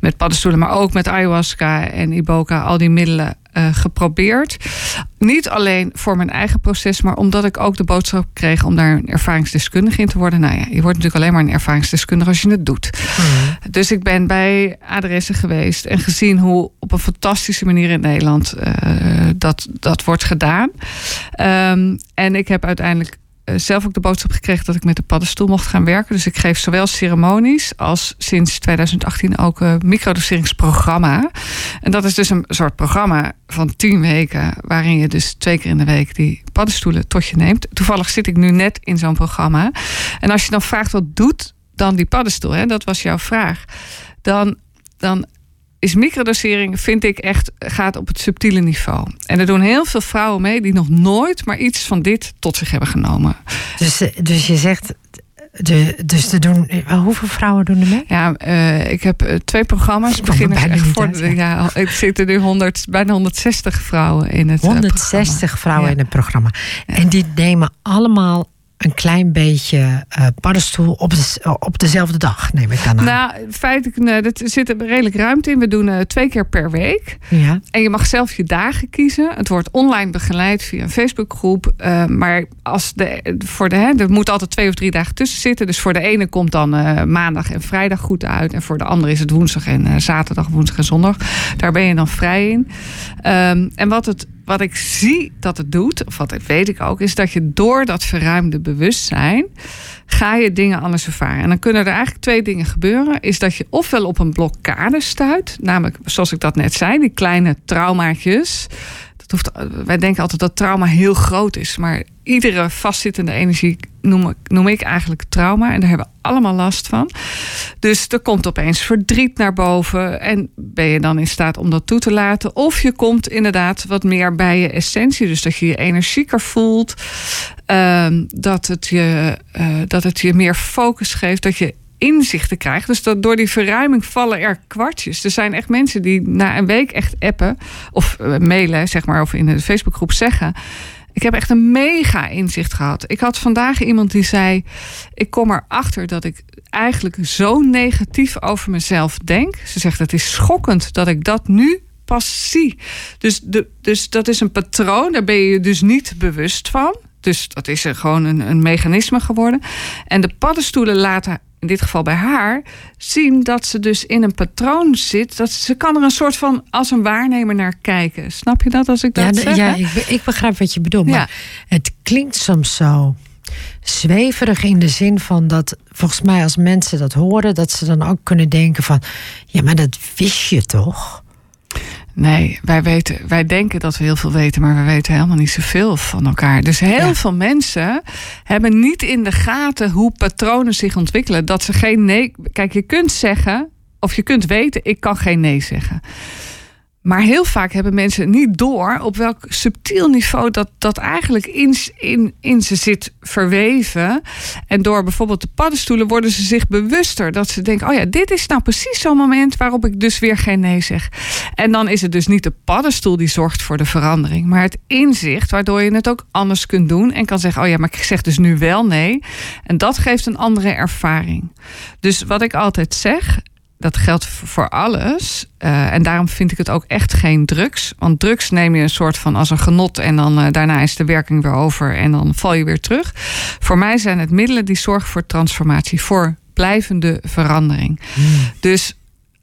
met paddenstoelen, maar ook met ayahuasca en iboga, al die middelen geprobeerd. Niet alleen voor mijn eigen proces, maar omdat ik ook de boodschap kreeg om daar een ervaringsdeskundige in te worden. Nou ja, je wordt natuurlijk alleen maar een ervaringsdeskundige als je het doet. Mm. Dus ik ben bij adressen geweest en gezien hoe op een fantastische manier in Nederland uh, dat, dat wordt gedaan. Um, en ik heb uiteindelijk eh, zelf ook de boodschap gekregen dat ik met de paddenstoel mocht gaan werken. Dus ik geef zowel ceremonies als sinds 2018 ook een microdoseringsprogramma. En dat is dus een soort programma van tien weken, waarin je dus twee keer in de week die paddenstoelen tot je neemt. Toevallig zit ik nu net in zo'n programma. En als je dan vraagt wat doet dan die paddenstoel, hè, dat was jouw vraag. Dan, dan is microdosering, vind ik echt, gaat op het subtiele niveau. En er doen heel veel vrouwen mee die nog nooit maar iets van dit tot zich hebben genomen. Dus, dus je zegt, de, dus te doen, hoeveel vrouwen doen er mee? Ja, uh, ik heb uh, twee programma's. Ik begin echt voor de, ja. ik zit er nu 100, bijna 160 vrouwen in het 160 uh, vrouwen ja. in het programma. En die nemen allemaal een klein beetje uh, paddenstoel op, de, op dezelfde dag, neem ik dan aan. Nou, feitelijk, nee, dat zit er redelijk ruimte in. We doen uh, twee keer per week. Ja. En je mag zelf je dagen kiezen. Het wordt online begeleid via een Facebookgroep. Uh, maar als de, voor de, hè, er moet altijd twee of drie dagen tussen zitten. Dus voor de ene komt dan maandag en vrijdag goed uit. En voor de andere is het woensdag en zaterdag, woensdag en zondag. Daar ben je dan vrij in. Um, en wat het wat ik zie dat het doet, of wat weet ik ook, is dat je door dat verruimde bewustzijn ga je dingen anders ervaren. En dan kunnen er eigenlijk twee dingen gebeuren. Is dat je ofwel op een blokkade stuit, namelijk zoals ik dat net zei, die kleine traumaatjes. Hoeft, wij denken altijd dat trauma heel groot is, maar iedere vastzittende energie noem ik, noem ik eigenlijk trauma. En daar hebben we allemaal last van. Dus er komt opeens verdriet naar boven. En ben je dan in staat om dat toe te laten? Of je komt inderdaad wat meer bij je essentie. Dus dat je je energieker voelt. Uh, dat, het je, uh, dat het je meer focus geeft. Dat je inzichten krijgt. Dus dat door die verruiming vallen er kwartjes. Er zijn echt mensen die na een week echt appen of uh, mailen, zeg maar, of in de Facebookgroep zeggen. Ik heb echt een mega inzicht gehad. Ik had vandaag iemand die zei: Ik kom erachter dat ik eigenlijk zo negatief over mezelf denk. Ze zegt: Het is schokkend dat ik dat nu pas zie. Dus, de, dus dat is een patroon, daar ben je je dus niet bewust van. Dus dat is er gewoon een, een mechanisme geworden. En de paddenstoelen laten in dit geval bij haar, zien dat ze dus in een patroon zit. Dat ze kan er een soort van als een waarnemer naar kijken. Snap je dat als ik dat ja, zeg? Ja, ik, ik, begrijp wat je bedoelt. Maar het klinkt soms zo zweverig in de zin van dat volgens mij als mensen dat horen, dat ze dan ook kunnen denken van ja, maar dat wist je toch? Nee, wij, weten, wij denken dat we heel veel weten, maar we weten helemaal niet zoveel van elkaar. Dus heel ja. veel mensen hebben niet in de gaten hoe patronen zich ontwikkelen. Dat ze geen nee. Kijk, je kunt zeggen, of je kunt weten, ik kan geen nee zeggen. Maar heel vaak hebben mensen niet door op welk subtiel niveau dat, dat eigenlijk in, in, in ze zit verweven. En door bijvoorbeeld de paddenstoelen worden ze zich bewuster dat ze denken: oh ja, dit is nou precies zo'n moment waarop ik dus weer geen nee zeg. En dan is het dus niet de paddenstoel die zorgt voor de verandering, maar het inzicht waardoor je het ook anders kunt doen en kan zeggen: oh ja, maar ik zeg dus nu wel nee. En dat geeft een andere ervaring. Dus wat ik altijd zeg, dat geldt voor alles. Uh, en daarom vind ik het ook echt geen drugs. Want drugs neem je een soort van als een genot en dan uh, daarna is de werking weer over en dan val je weer terug. Voor mij zijn het middelen die zorgen voor transformatie, voor blijvende verandering. Mm. Dus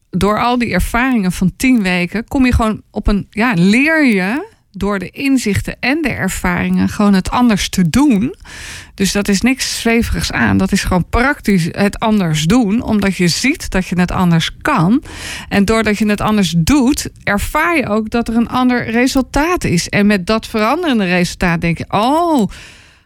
door al die ervaringen van tien weken kom je gewoon op een, ja, leer je door de inzichten en de ervaringen gewoon het anders te doen. Dus dat is niks zweverigs aan. Dat is gewoon praktisch het anders doen. Omdat je ziet dat je het anders kan. En doordat je het anders doet, ervaar je ook dat er een ander resultaat is. En met dat veranderende resultaat denk je, oh,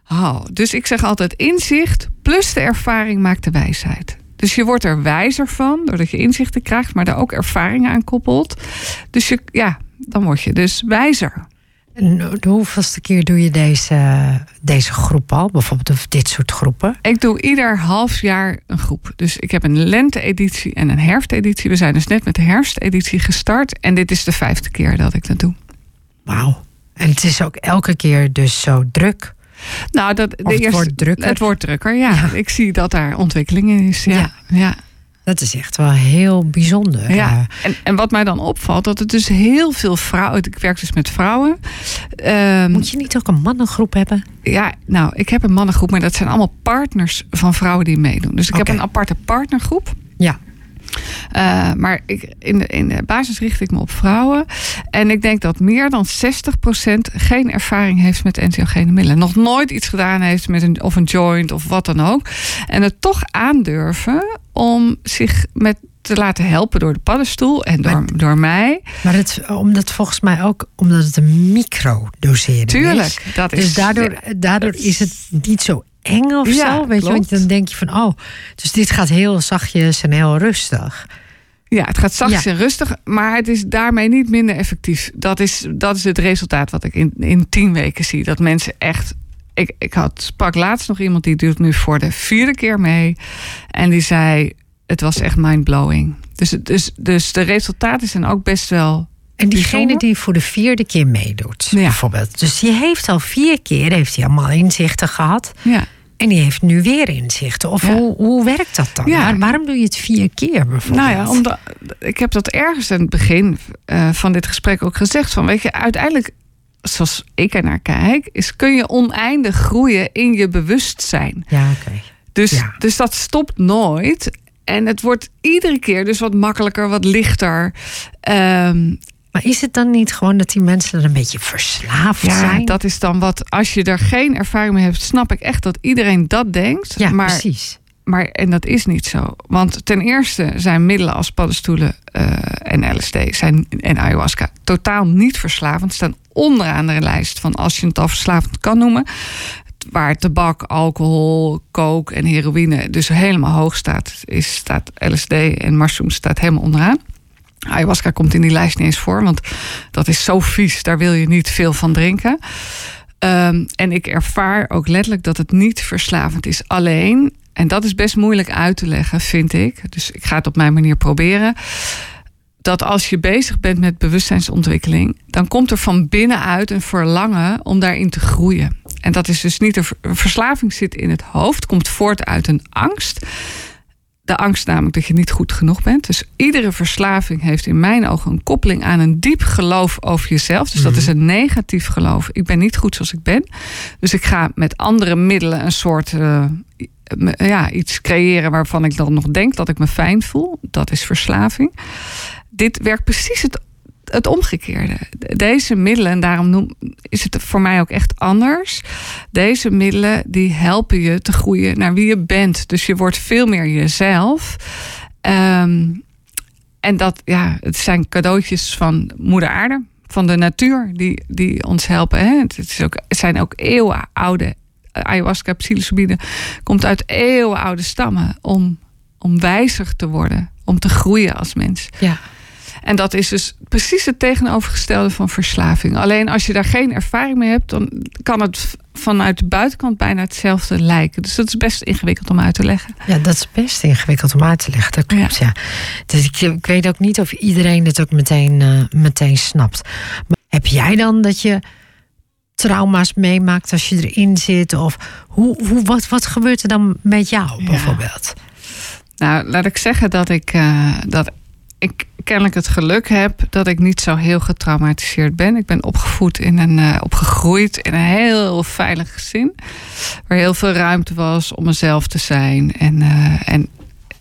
oh. Dus ik zeg altijd inzicht plus de ervaring maakt de wijsheid. Dus je wordt er wijzer van, doordat je inzichten krijgt, maar daar ook ervaringen aan koppelt. Dus je, ja, dan word je dus wijzer. En de hoeveelste keer doe je deze, deze groep al? Bijvoorbeeld of dit soort groepen? Ik doe ieder half jaar een groep. Dus ik heb een lente-editie en een herfsteditie. We zijn dus net met de herfsteditie gestart. En dit is de vijfde keer dat ik dat doe. Wauw. En het is ook elke keer dus zo druk. Nou, dat, de het eerste, wordt drukker. Het wordt drukker, ja. Ik zie dat daar ontwikkeling in is. Ja. Ja. ja. Dat is echt wel heel bijzonder. Ja, en, en wat mij dan opvalt, dat het dus heel veel vrouwen. Ik werk dus met vrouwen. Ehm, moet je niet ook een mannengroep hebben? ja, nou, ik heb een mannengroep, maar dat zijn allemaal partners van vrouwen die meedoen. Dus ik heb een aparte partnergroep. Ja. Eh, maar ik, in, de, in de basis richt ik me op vrouwen. En ik denk dat meer dan 60% geen ervaring heeft met entheogene middelen. Nog nooit iets gedaan heeft met een, of een joint of wat dan ook. En het toch aandurven om zich met te laten helpen door de paddenstoel en door, Maar- door mij. Maar het, omdat volgens mij ook omdat het een microdosering is. Tuurlijk, dat is Dus daardoor, daardoor is het niet zo eng of Ja, zo. Weet je, want dan denk je van, oh, dus dit gaat heel zachtjes en heel rustig. Ja, het gaat zachtjes Ja. en rustig, maar het is daarmee niet minder effectief. Dat is, dat is het resultaat wat ik in, in tien weken zie. Dat mensen echt. Ik, ik had, sprak laatst nog iemand die doet nu voor de vierde keer mee. En die zei: Het was echt mindblowing. Dus, het- dus, dus de resultaten zijn ook best wel. En diegene die voor de vierde keer meedoet, Ja. bijvoorbeeld. Dus die heeft al vier keer heeft hij allemaal inzichten gehad. Ja, En die heeft nu weer inzichten. Of Ja. hoe, hoe werkt dat dan? Ja. Waar- waarom doe je het vier keer bijvoorbeeld? nou ja, omdat, ik heb dat ergens aan het begin eh, van dit gesprek ook gezegd. Van, weet je, uiteindelijk, zoals ik er naar kijk, is kun je oneindig groeien in je bewustzijn. Ja, oké. Dus, Ja. dus dat stopt nooit. En het wordt iedere keer dus wat makkelijker, wat lichter. Ehm, Maar is het dan niet gewoon dat die mensen er een beetje verslaafd ja, zijn? dat is dan wat. Als je er geen ervaring mee hebt, snap ik echt dat iedereen dat denkt. ja, maar, precies. maar en dat is niet zo. Want ten eerste zijn middelen als paddenstoelen eh, en LSD zijn, en ayahuasca totaal niet verslavend. Staan onderaan de lijst van als je het al verslavend kan noemen. Waar tabak, alcohol, coke en heroïne dus helemaal hoog staat, is, staat LSD en mushroom staat helemaal onderaan. Ayahuasca komt in die lijst niet eens voor, want dat is zo vies, daar wil je niet veel van drinken. Ehm, en ik ervaar ook letterlijk dat het niet verslavend is. Alleen, en dat is best moeilijk uit te leggen, vind ik. Dus ik ga het op mijn manier proberen. Dat als je bezig bent met bewustzijnsontwikkeling, dan komt er van binnenuit een verlangen om daarin te groeien. En dat is dus niet een ver- een verslaving zit in het hoofd, komt voort uit een angst. De angst namelijk dat je niet goed genoeg bent. Dus iedere verslaving heeft in mijn ogen een koppeling aan een diep geloof over jezelf. Dus dat is een negatief geloof. Ik ben niet goed zoals ik ben. Dus ik ga met andere middelen een soort eh, ja, iets creëren waarvan ik dan nog denk dat ik me fijn voel. Dat is verslaving. Dit werkt precies het, het omgekeerde. Deze middelen, en daarom noem, is het voor mij ook echt anders. Deze middelen die helpen je te groeien naar wie je bent. Dus je wordt veel meer jezelf. Ehm, en dat, ja, het zijn cadeautjes van Moeder Aarde, van de natuur, die, die ons helpen. Hè? Het, is ook, het zijn ook eeuwenoude ayahuasca, psilocybine, komt uit eeuwenoude stammen om, om wijzer te worden, om te groeien als mens. Ja. En dat is dus precies het tegenovergestelde van verslaving. Alleen als je daar geen ervaring mee hebt, dan kan het vanuit de buitenkant bijna hetzelfde lijken. Dus dat is best ingewikkeld om uit te leggen. ja, dat is best ingewikkeld om uit te leggen. Dat klopt, ja. Dus ik, ik weet ook niet of iedereen het ook meteen, eh, meteen snapt. Maar heb jij dan dat je trauma's meemaakt als je erin zit? Of hoe, hoe, wat, wat gebeurt er dan met jou Ja. bijvoorbeeld? Nou, laat ik zeggen dat ik, eh, dat ik kennelijk het geluk heb dat ik niet zo heel getraumatiseerd ben. Ik ben opgevoed in een, eh, opgegroeid in een heel veilig gezin. Waar heel veel ruimte was om mezelf te zijn. En, eh, en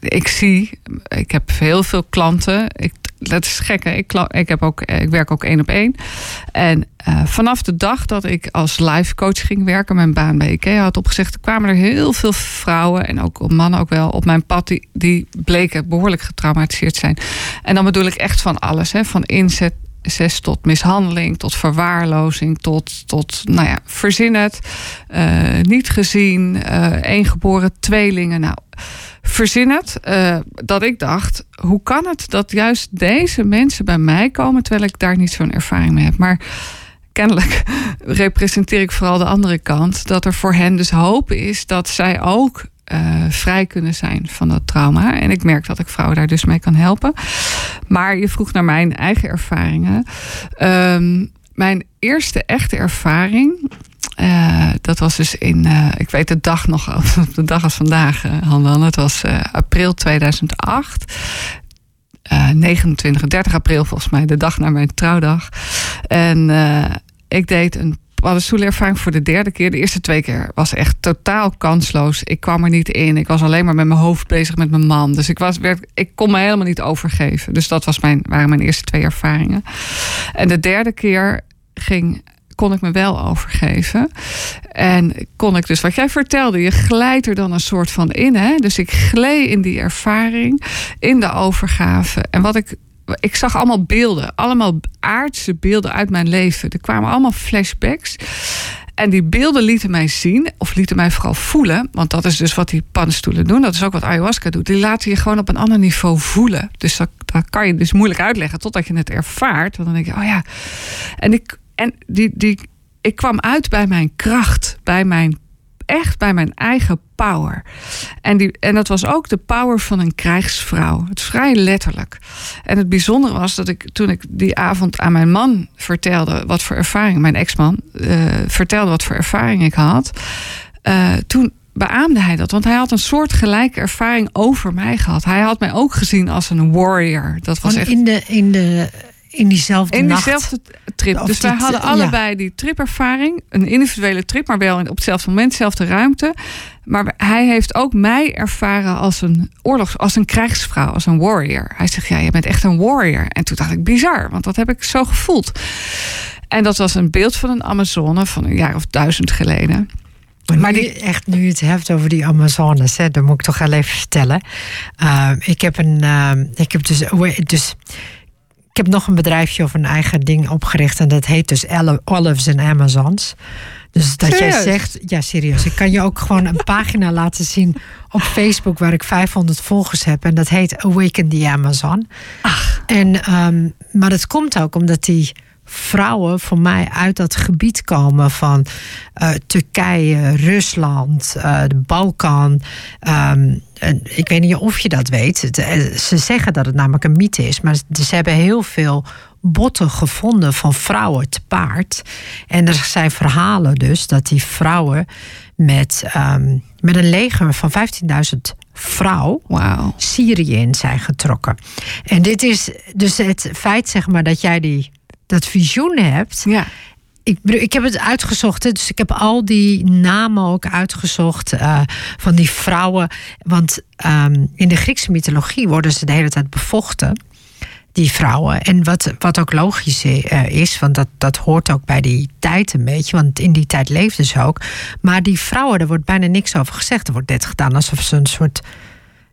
ik zie, ik heb heel veel klanten. Ik, dat is gek? Ik, ik, heb ook, ik werk ook één op één. En eh, vanaf de dag dat ik als life coach ging werken, mijn baan bij IKEA had opgezegd, kwamen er heel veel vrouwen en ook mannen ook wel op mijn pad die, die bleken behoorlijk getraumatiseerd zijn. En dan bedoel ik echt van alles, hè? van inzet zes tot mishandeling, tot verwaarlozing, tot, tot nou ja, verzin het, uh, niet gezien, uh, geboren tweelingen. Nou, verzin het. Uh, dat ik dacht, hoe kan het dat juist deze mensen bij mij komen terwijl ik daar niet zo'n ervaring mee heb? Maar kennelijk representeer ik vooral de andere kant. Dat er voor hen dus hoop is dat zij ook uh, vrij kunnen zijn van dat trauma. En ik merk dat ik vrouwen daar dus mee kan helpen. Maar je vroeg naar mijn eigen ervaringen. Um, mijn eerste echte ervaring. Uh, dat was dus in, uh, ik weet de dag nog, de dag als vandaag, uh. Het was april 2008. 29, 30 april volgens mij, de dag na mijn trouwdag. En ik deed een paddenstoelervaring voor de derde keer. De eerste twee keer was echt totaal kansloos. Ik kwam er niet in. Ik was alleen maar met mijn hoofd bezig met mijn man. Dus ik, was, werd, ik kon me helemaal niet overgeven. Dus dat was mijn, waren mijn eerste twee ervaringen. En de derde keer ging kon ik me wel overgeven. En kon ik dus, wat jij vertelde, je glijdt er dan een soort van in. Hè? Dus ik gleed in die ervaring, in de overgave. En wat ik ik zag allemaal beelden, allemaal aardse beelden uit mijn leven. Er kwamen allemaal flashbacks. En die beelden lieten mij zien, of lieten mij vooral voelen. Want dat is dus wat die paddenstoelen doen. Dat is ook wat ayahuasca doet. Die laten je gewoon op een ander niveau voelen. Dus dat, dat kan je dus moeilijk uitleggen totdat je het ervaart. Want dan denk je, oh ja. En ik, en die, die, ik kwam uit bij mijn kracht, bij mijn echt bij mijn eigen power. En, die, en dat was ook de power van een krijgsvrouw. Het vrij letterlijk. En het bijzondere was dat ik toen ik die avond aan mijn man vertelde wat voor ervaring, mijn ex-man, uh, vertelde wat voor ervaring ik had. Uh, toen beaamde hij dat. Want hij had een soort gelijke ervaring over mij gehad. Hij had mij ook gezien als een warrior. Dat was echt... in, de, in de in diezelfde In diezelfde trip. dus wij hadden allebei die tripervaring. Een individuele trip, maar wel op hetzelfde moment, dezelfde ruimte. Maar hij heeft ook mij ervaren als een oorlogs, als een krijgsvrouw, als een warrior. Hij zegt, ja, je bent echt een warrior. En toen dacht ik, bizar, want dat heb ik zo gevoeld. En dat was een beeld van een Amazone van een jaar of duizend geleden. Maar die... echt, nu je het hebt over die Amazones, hè, dan moet ik toch wel even vertellen. Uh, ik heb een, uh, ik heb dus, dus ik heb nog een bedrijfje of een eigen ding opgericht. En dat heet dus Olives and Amazons. Dus dat jij zegt, ja serieus, ik kan je ook gewoon een pagina laten zien op Facebook waar ik 500 volgers heb. En dat heet Awaken the Amazon. Ach. En, um, maar dat komt ook omdat die vrouwen voor mij uit dat gebied komen van uh, Turkije, Rusland, uh, de Balkan. Um, ik weet niet of je dat weet. Eh, ze zeggen dat het namelijk een mythe is, maar ze hebben heel veel botten gevonden van vrouwen te paard. En er zijn verhalen dus dat die vrouwen met, um, met een leger van 15.000 vrouw wow. Syrië in zijn getrokken. En dit is dus het feit, zeg maar, dat jij die dat visioen hebt. Ja. Ik, ik heb het uitgezocht, dus ik heb al die namen ook uitgezocht uh, van die vrouwen. Want um, in de Griekse mythologie worden ze de hele tijd bevochten, die vrouwen. En wat, wat ook logisch uh, is, want dat, dat hoort ook bij die tijd een beetje, want in die tijd leefden ze ook. Maar die vrouwen, er wordt bijna niks over gezegd. Er wordt net gedaan alsof ze een soort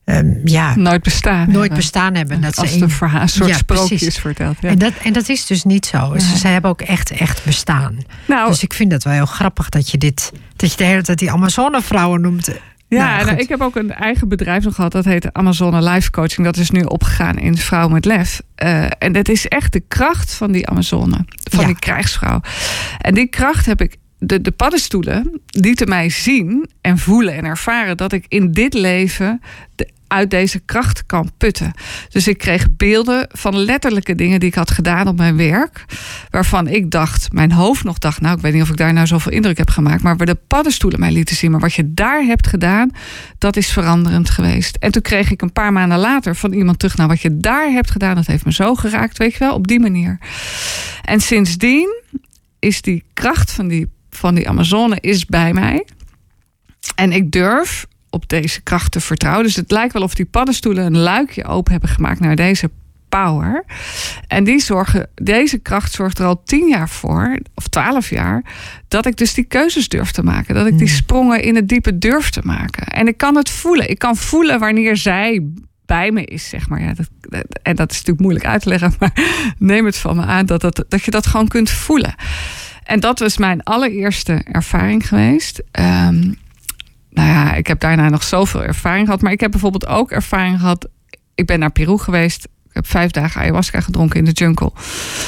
Um, ja, nooit bestaan nooit hebben. bestaan hebben. Dat Als ze een, verhaal, een soort ja, sprookjes vertelt. Ja. En, dat, en dat is dus niet zo. Dus ze hebben ook echt, echt bestaan. Nou, dus ik vind dat wel heel grappig dat je dit, dat je de hele tijd die Amazone-vrouwen noemt. Ja, nou, nou, ik heb ook een eigen bedrijf nog gehad. Dat heet Amazone Life Coaching. Dat is nu opgegaan in Vrouw met Lef. Uh, en dat is echt de kracht van die Amazone. Van die krijgsvrouw. En die kracht heb ik de, de paddenstoelen lieten mij zien en voelen en ervaren dat ik in dit leven de, uit deze kracht kan putten. Dus ik kreeg beelden van letterlijke dingen die ik had gedaan op mijn werk. Waarvan ik dacht, mijn hoofd nog dacht, nou ik weet niet of ik daar nou zoveel indruk heb gemaakt. Maar waar de paddenstoelen mij lieten zien. Maar wat je daar hebt gedaan, dat is veranderend geweest. En toen kreeg ik een paar maanden later van iemand terug, nou wat je daar hebt gedaan, dat heeft me zo geraakt, weet je wel, op die manier. En sindsdien is die kracht van die van die Amazone is bij mij. En ik durf op deze kracht te vertrouwen. Dus het lijkt wel of die paddenstoelen een luikje open hebben gemaakt naar deze power. En die zorgen, deze kracht zorgt er al tien jaar voor, of twaalf jaar, dat ik dus die keuzes durf te maken. Dat ik die hmm. sprongen in het diepe durf te maken. En ik kan het voelen. Ik kan voelen wanneer zij bij me is, zeg maar. Ja, dat, en dat is natuurlijk moeilijk uit te leggen, maar neem het van me aan dat, dat, dat je dat gewoon kunt voelen. En dat was mijn allereerste ervaring geweest. Um, nou ja, ik heb daarna nog zoveel ervaring gehad. Maar ik heb bijvoorbeeld ook ervaring gehad. Ik ben naar Peru geweest. Ik heb vijf dagen ayahuasca gedronken in de jungle.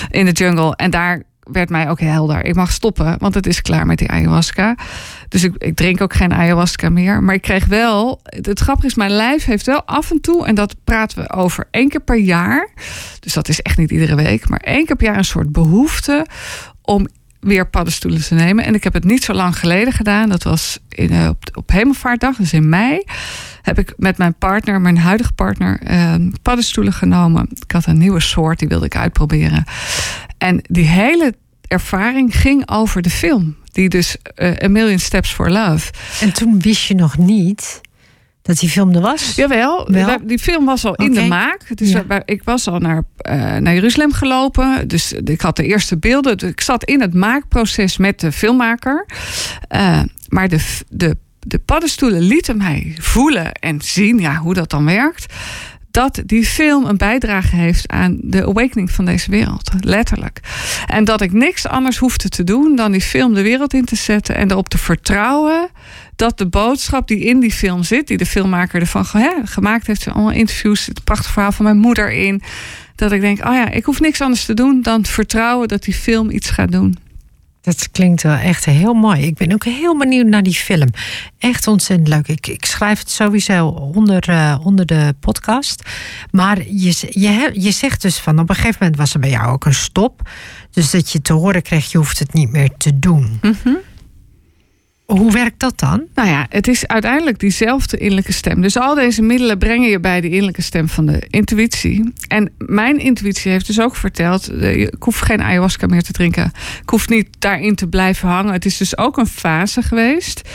In de jungle. En daar werd mij ook helder. Ik mag stoppen, want het is klaar met die ayahuasca. Dus ik, ik, drink ook geen ayahuasca meer. Maar ik kreeg wel. Het grappige is, mijn lijf heeft wel af en toe. En dat praten we over één keer per jaar. Dus dat is echt niet iedere week. Maar één keer per jaar een soort behoefte om weer paddenstoelen te nemen. En ik heb het niet zo lang geleden gedaan. Dat was in, eh, op, op Hemelvaartdag, dus in mei. Heb ik met mijn partner, mijn huidige partner, uh, paddenstoelen genomen. Ik had een nieuwe soort, die wilde ik uitproberen. En die hele ervaring ging over de film. Die dus uh, A Million Steps for Love. En toen wist je nog niet dat die film er was? Jawel, Wel? die film was al in de maak. Dus ik was al naar, uh, naar Jeruzalem gelopen. Dus ik had de eerste beelden. Dus ik zat in het maakproces met de filmmaker. Uh, maar de, de, de paddenstoelen lieten mij voelen en zien ja, hoe dat dan werkt dat die film een bijdrage heeft aan de awakening van deze wereld. Letterlijk. En dat ik niks anders hoefde te doen dan die film de wereld in te zetten en erop te vertrouwen dat de boodschap die in die film zit, die de filmmaker ervan gemaakt heeft, allemaal interviews, het prachtige verhaal van mijn moeder in, dat ik denk, oh ja, ik hoef niks anders te doen dan vertrouwen dat die film iets gaat doen. Dat klinkt wel echt heel mooi. Ik ben ook heel benieuwd naar die film. Echt ontzettend leuk. Ik, ik schrijf het sowieso onder, uh, onder de podcast. Maar je, je, je zegt dus van op een gegeven moment was er bij jou ook een stop. Dus dat je te horen kreeg, je hoeft het niet meer te doen. Mm hoe werkt dat dan? Nou ja, het is uiteindelijk diezelfde innerlijke stem. Dus al deze middelen brengen je bij de innerlijke stem van de intuïtie. En mijn intuïtie heeft dus ook verteld: eh, ik hoef geen ayahuasca meer te drinken. Ik hoef niet daarin te blijven hangen. Het is dus ook een fase geweest.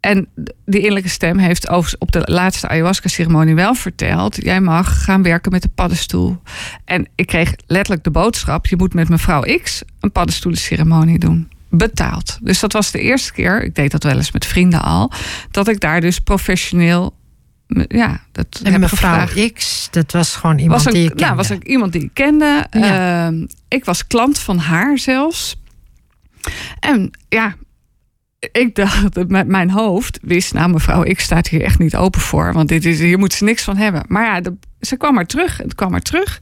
En die innerlijke stem heeft op de laatste ayahuasca-ceremonie wel verteld: jij mag gaan werken met de paddenstoel. En ik kreeg letterlijk de boodschap: je moet met mevrouw X een paddenstoelenceremonie doen betaald. Dus dat was de eerste keer, ik deed dat wel eens met vrienden al, dat ik daar dus professioneel. Ja, dat en mevrouw X, dat was gewoon iemand was die je kende. Ja, was ik iemand die ik kende. Ehm, ik was klant van haar zelfs. En ja, ik dacht, met mijn hoofd wist, nou mevrouw, ik sta hier echt niet open voor. Want dit is, hier moet ze niks van hebben. Maar ja, de, ze kwam maar terug. Het kwam maar terug.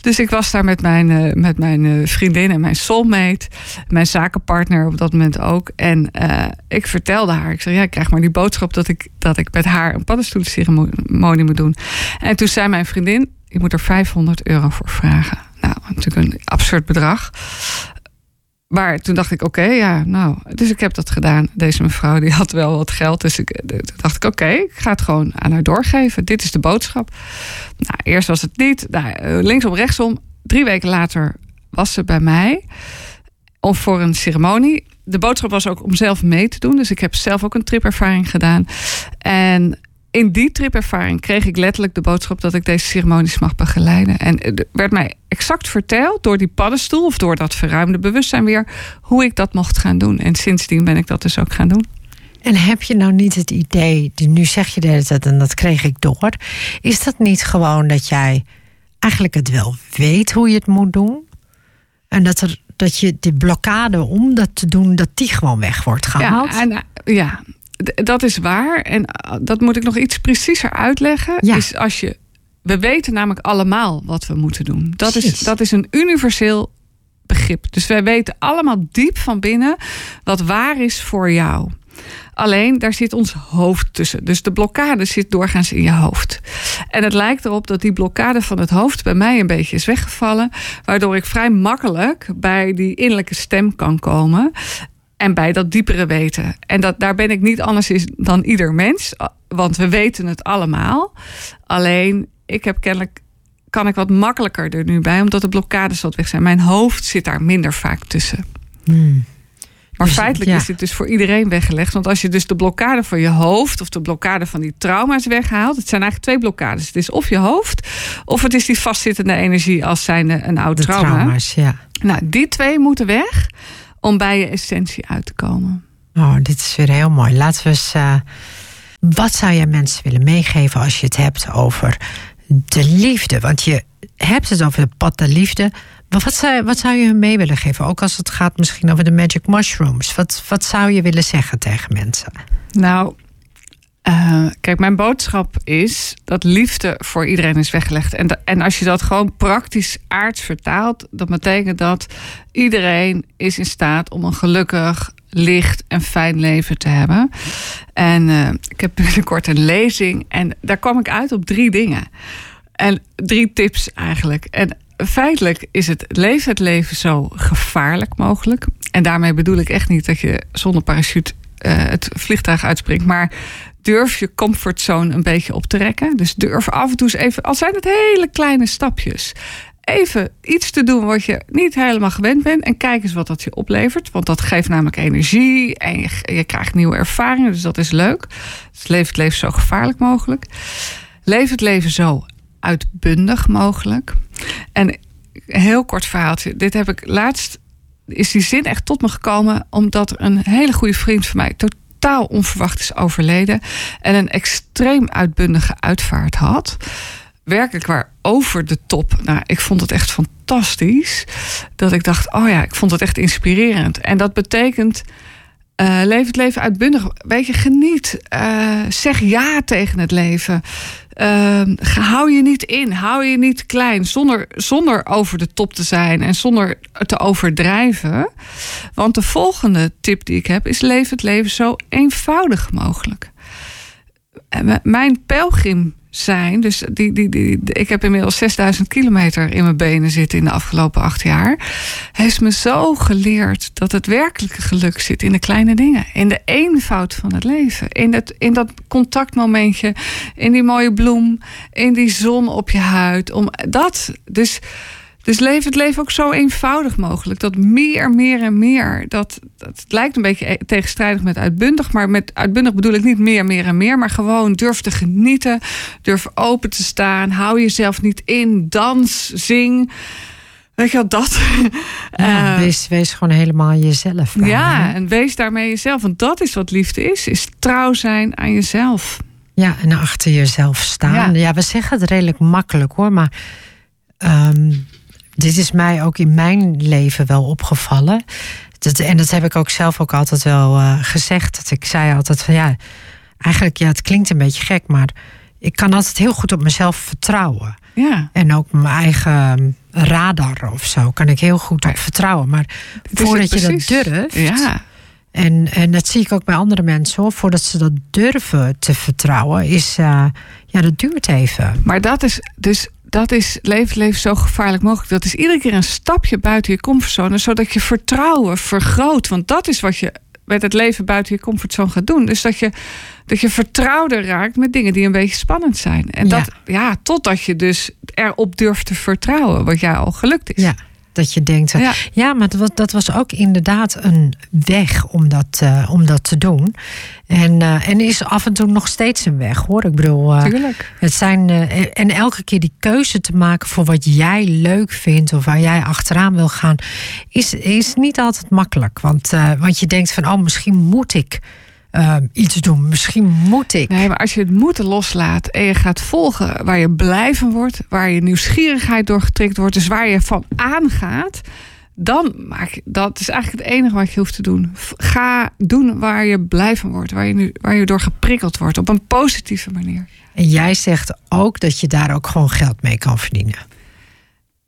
Dus ik was daar met mijn, uh, met mijn uh, vriendin en mijn soulmate. Mijn zakenpartner op dat moment ook. En uh, ik vertelde haar. Ik zei, ja, ik krijg maar die boodschap dat ik, dat ik met haar een paddenstoelceremonie moet doen. En toen zei mijn vriendin, je moet er 500 euro voor vragen. Nou, natuurlijk een absurd bedrag. Maar toen dacht ik, oké, ja, nou. Dus ik heb dat gedaan. Deze mevrouw die had wel wat geld. Dus ik, toen dacht ik, oké, ik ga het gewoon aan haar doorgeven. Dit is de boodschap. Nou, eerst was het niet. Nou, eh, linksom, rechtsom. Drie weken later was ze bij mij. Of voor een ceremonie. De boodschap was ook om zelf mee te doen. Dus ik heb zelf ook een tripervaring gedaan. En in die tripervaring kreeg ik letterlijk de boodschap dat ik deze ceremonies mag begeleiden. En er werd mij exact verteld door die paddenstoel of door dat verruimde bewustzijn weer hoe ik dat mocht gaan doen. En sindsdien ben ik dat dus ook gaan doen. En heb je nou niet het idee, nu zeg je dat en dat kreeg ik door. Is dat niet gewoon dat jij eigenlijk het wel weet hoe je het moet doen? En dat, er, dat je die blokkade om dat te doen, dat die gewoon weg wordt gehaald? Ja, en, ja dat is waar. En uh, dat moet ik nog iets preciezer uitleggen. Ja. Is als je, we weten namelijk allemaal wat we moeten doen. Dat is, dat is een universeel begrip. Dus wij weten allemaal diep van binnen wat waar is voor jou. Alleen daar zit ons hoofd tussen. Dus de blokkade zit doorgaans in je hoofd. En het lijkt erop dat die blokkade van het hoofd bij mij een beetje is weggevallen. Waardoor ik vrij makkelijk bij die innerlijke stem kan komen. En bij dat diepere weten. En dat, daar ben ik niet anders is dan ieder mens. Want we weten het allemaal. Alleen, ik heb kennelijk kan ik wat makkelijker er nu bij, omdat de blokkades wat weg zijn. Mijn hoofd zit daar minder vaak tussen. Hmm. Maar dus, feitelijk is dit dus voor iedereen weggelegd. Want als je dus de blokkade van je hoofd of de blokkade van die trauma's weghaalt, het zijn eigenlijk twee blokkades. Het is of je hoofd, of het is die vastzittende energie als zijn een oud trauma. Trauma's, ja. Nou, die twee moeten weg om bij je essentie uit te komen. Oh, dit is weer heel mooi. Laten we eens uh, Wat zou jij mensen willen meegeven als je het hebt over de liefde? Want je hebt het over het pad de liefde. Maar wat zou, wat zou je hun mee willen geven? Ook als het gaat misschien over de magic mushrooms. Wat, wat zou je willen zeggen tegen mensen? Nou, uh, kijk, mijn boodschap is dat liefde voor iedereen is weggelegd. En, en als je dat gewoon praktisch aards vertaalt, dat betekent dat iedereen is in staat om een gelukkig, licht en fijn leven te hebben. En uh, ik heb binnenkort een lezing en daar kwam ik uit op drie dingen. En drie tips eigenlijk. En feitelijk is het leven het leven zo gevaarlijk mogelijk. En daarmee bedoel ik echt niet dat je zonder parachute uh, het vliegtuig uitspringt. Maar durf je comfortzone een beetje op te rekken. Dus durf af en toe eens even, al zijn het hele kleine stapjes, even iets te doen wat je niet helemaal gewend bent. En kijk eens wat dat je oplevert. Want dat geeft namelijk energie en je, krijgt nieuwe ervaringen. Dus dat is leuk. Dus leef het leven zo gevaarlijk mogelijk. Leef het leven zo uitbundig mogelijk. En een heel kort verhaaltje. Dit heb ik laatst. Is die zin echt tot me gekomen omdat een hele goede vriend van mij totaal onverwacht is overleden. En een extreem uitbundige uitvaart had. Werkelijk waar over de top. Nou, ik vond het echt fantastisch. Dat ik dacht, oh ja, ik vond het echt inspirerend. En dat betekent. Uh, leef het leven uitbundig. Weet je, geniet. Uh, zeg ja tegen het leven. Uh, hou je niet in, hou je niet klein, zonder, zonder over de top te zijn en zonder te overdrijven. Want de volgende tip die ik heb is: leef het leven zo eenvoudig mogelijk. Mijn pelgrim zijn. Dus die, die, die, ik heb inmiddels 6000 kilometer in mijn benen zitten in de afgelopen acht jaar. Heeft me zo geleerd dat het werkelijke geluk zit in de kleine dingen. In de eenvoud van het leven. In, het, in dat contactmomentje. In die mooie bloem. In die zon op je huid. Om dat. Dus dus leef het leven ook zo eenvoudig mogelijk. Dat meer, meer en meer. Dat, dat lijkt een beetje tegenstrijdig met uitbundig. Maar met uitbundig bedoel ik niet meer, meer en meer. Maar gewoon durf te genieten. Durf open te staan. Hou jezelf niet in. Dans, zing. Weet je wel, dat. Ja, uh, wees, wees gewoon helemaal jezelf. ja, en wees daarmee jezelf. Want dat is wat liefde is. Is trouw zijn aan jezelf. Ja, en achter jezelf staan. Ja, ja we zeggen het redelijk makkelijk hoor. Maar um, dit is mij ook in mijn leven wel opgevallen. Dat, en dat heb ik ook zelf ook altijd wel uh, gezegd. Dat ik zei altijd van ja, eigenlijk ja, het klinkt een beetje gek, maar ik kan altijd heel goed op mezelf vertrouwen. Ja. En ook mijn eigen radar of zo kan ik heel goed op vertrouwen. Maar voordat je dat durft. Ja. En, en dat zie ik ook bij andere mensen hoor. Voordat ze dat durven te vertrouwen, is uh, ja, dat duurt even. Maar dat is dus dat is leven, leven zo gevaarlijk mogelijk. Dat is iedere keer een stapje buiten je comfortzone, zodat je vertrouwen vergroot. Want dat is wat je met het leven buiten je comfortzone gaat doen. Dus dat je, dat je vertrouwder raakt met dingen die een beetje spannend zijn. En dat, ja, ja totdat je dus erop durft te vertrouwen, wat jij al gelukt is. Ja. Dat je denkt, ja, ja maar dat was, dat was ook inderdaad een weg om dat, uh, om dat te doen. En, uh, en is af en toe nog steeds een weg hoor. Ik bedoel, uh, Tuurlijk. het zijn. en elke keer die keuze te maken voor wat jij leuk vindt of waar jij achteraan wil gaan, is, is niet altijd makkelijk. Want, want je denkt van, oh, misschien moet ik uh, iets doen. Misschien moet ik. Nee, maar als je het moeten loslaat en je gaat volgen waar je blij van wordt, waar je nieuwsgierigheid door getrikt wordt, dus waar je van aangaat, dan maak dat is eigenlijk het enige wat je hoeft te doen. Ga doen waar je blij van wordt, waar je, nu, waar je door geprikkeld wordt op een positieve manier. En jij zegt ook dat je daar ook gewoon geld mee kan verdienen.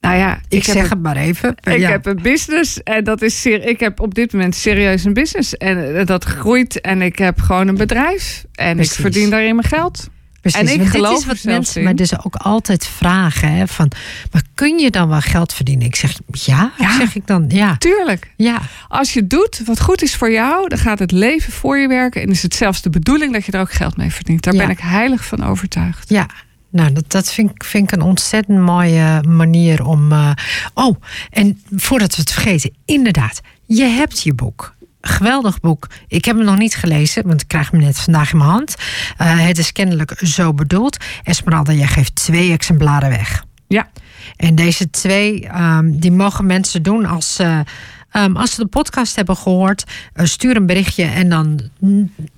Nou ja, ik, ik zeg het maar even. Ik heb een business en dat is zeer. Ik heb op dit moment serieus een business en eh, dat groeit en ik heb gewoon een bedrijf en ik verdien daarin mijn geld. Precies, en ik geloof dit is wat mensen maar dus ook altijd vragen hè, van, maar kun je dan wel geld verdienen? Ik zeg ja, ja zeg ik dan ja. Tuurlijk. Ja. Als je doet wat goed is voor jou, dan gaat het leven voor je werken en is het zelfs de bedoeling dat je er ook geld mee verdient. Daar ben ik heilig van overtuigd. Ja, nou, dat, dat vind, ik, vind ik een ontzettend mooie manier om. Uh... Oh, en voordat we het vergeten, inderdaad, je hebt je boek. Geweldig boek. Ik heb hem nog niet gelezen, want ik krijg hem net vandaag in mijn hand. Uh, het is kennelijk zo bedoeld. Esmeralda, jij geeft twee exemplaren weg. Ja. En deze twee, um, die mogen mensen doen als ze Ehm, als ze de podcast hebben gehoord, uh, stuur een berichtje en dan,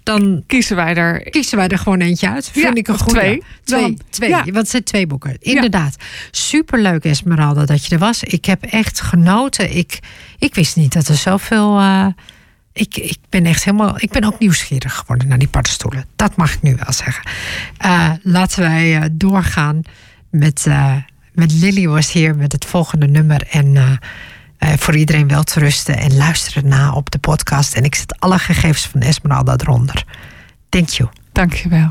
dan kiezen wij er. Kiezen wij er gewoon eentje uit. Vind ja, ik een goede. Twee. Twee. twee. Ja. Want het zijn twee boeken. Inderdaad. Superleuk, Esmeralda, dat je er was. Ik heb echt genoten. Ik, ik wist niet dat er zoveel. Uh, ik, ik ben echt helemaal. Ik ben ook nieuwsgierig geworden naar die paddenstoelen. Dat mag ik nu wel zeggen. Uh, laten wij doorgaan met. met Lily was hier met het volgende nummer. En voor iedereen wel te rusten en luisteren na op de podcast. En ik zet alle gegevens van Esmeralda eronder. Thank you. Dank je wel.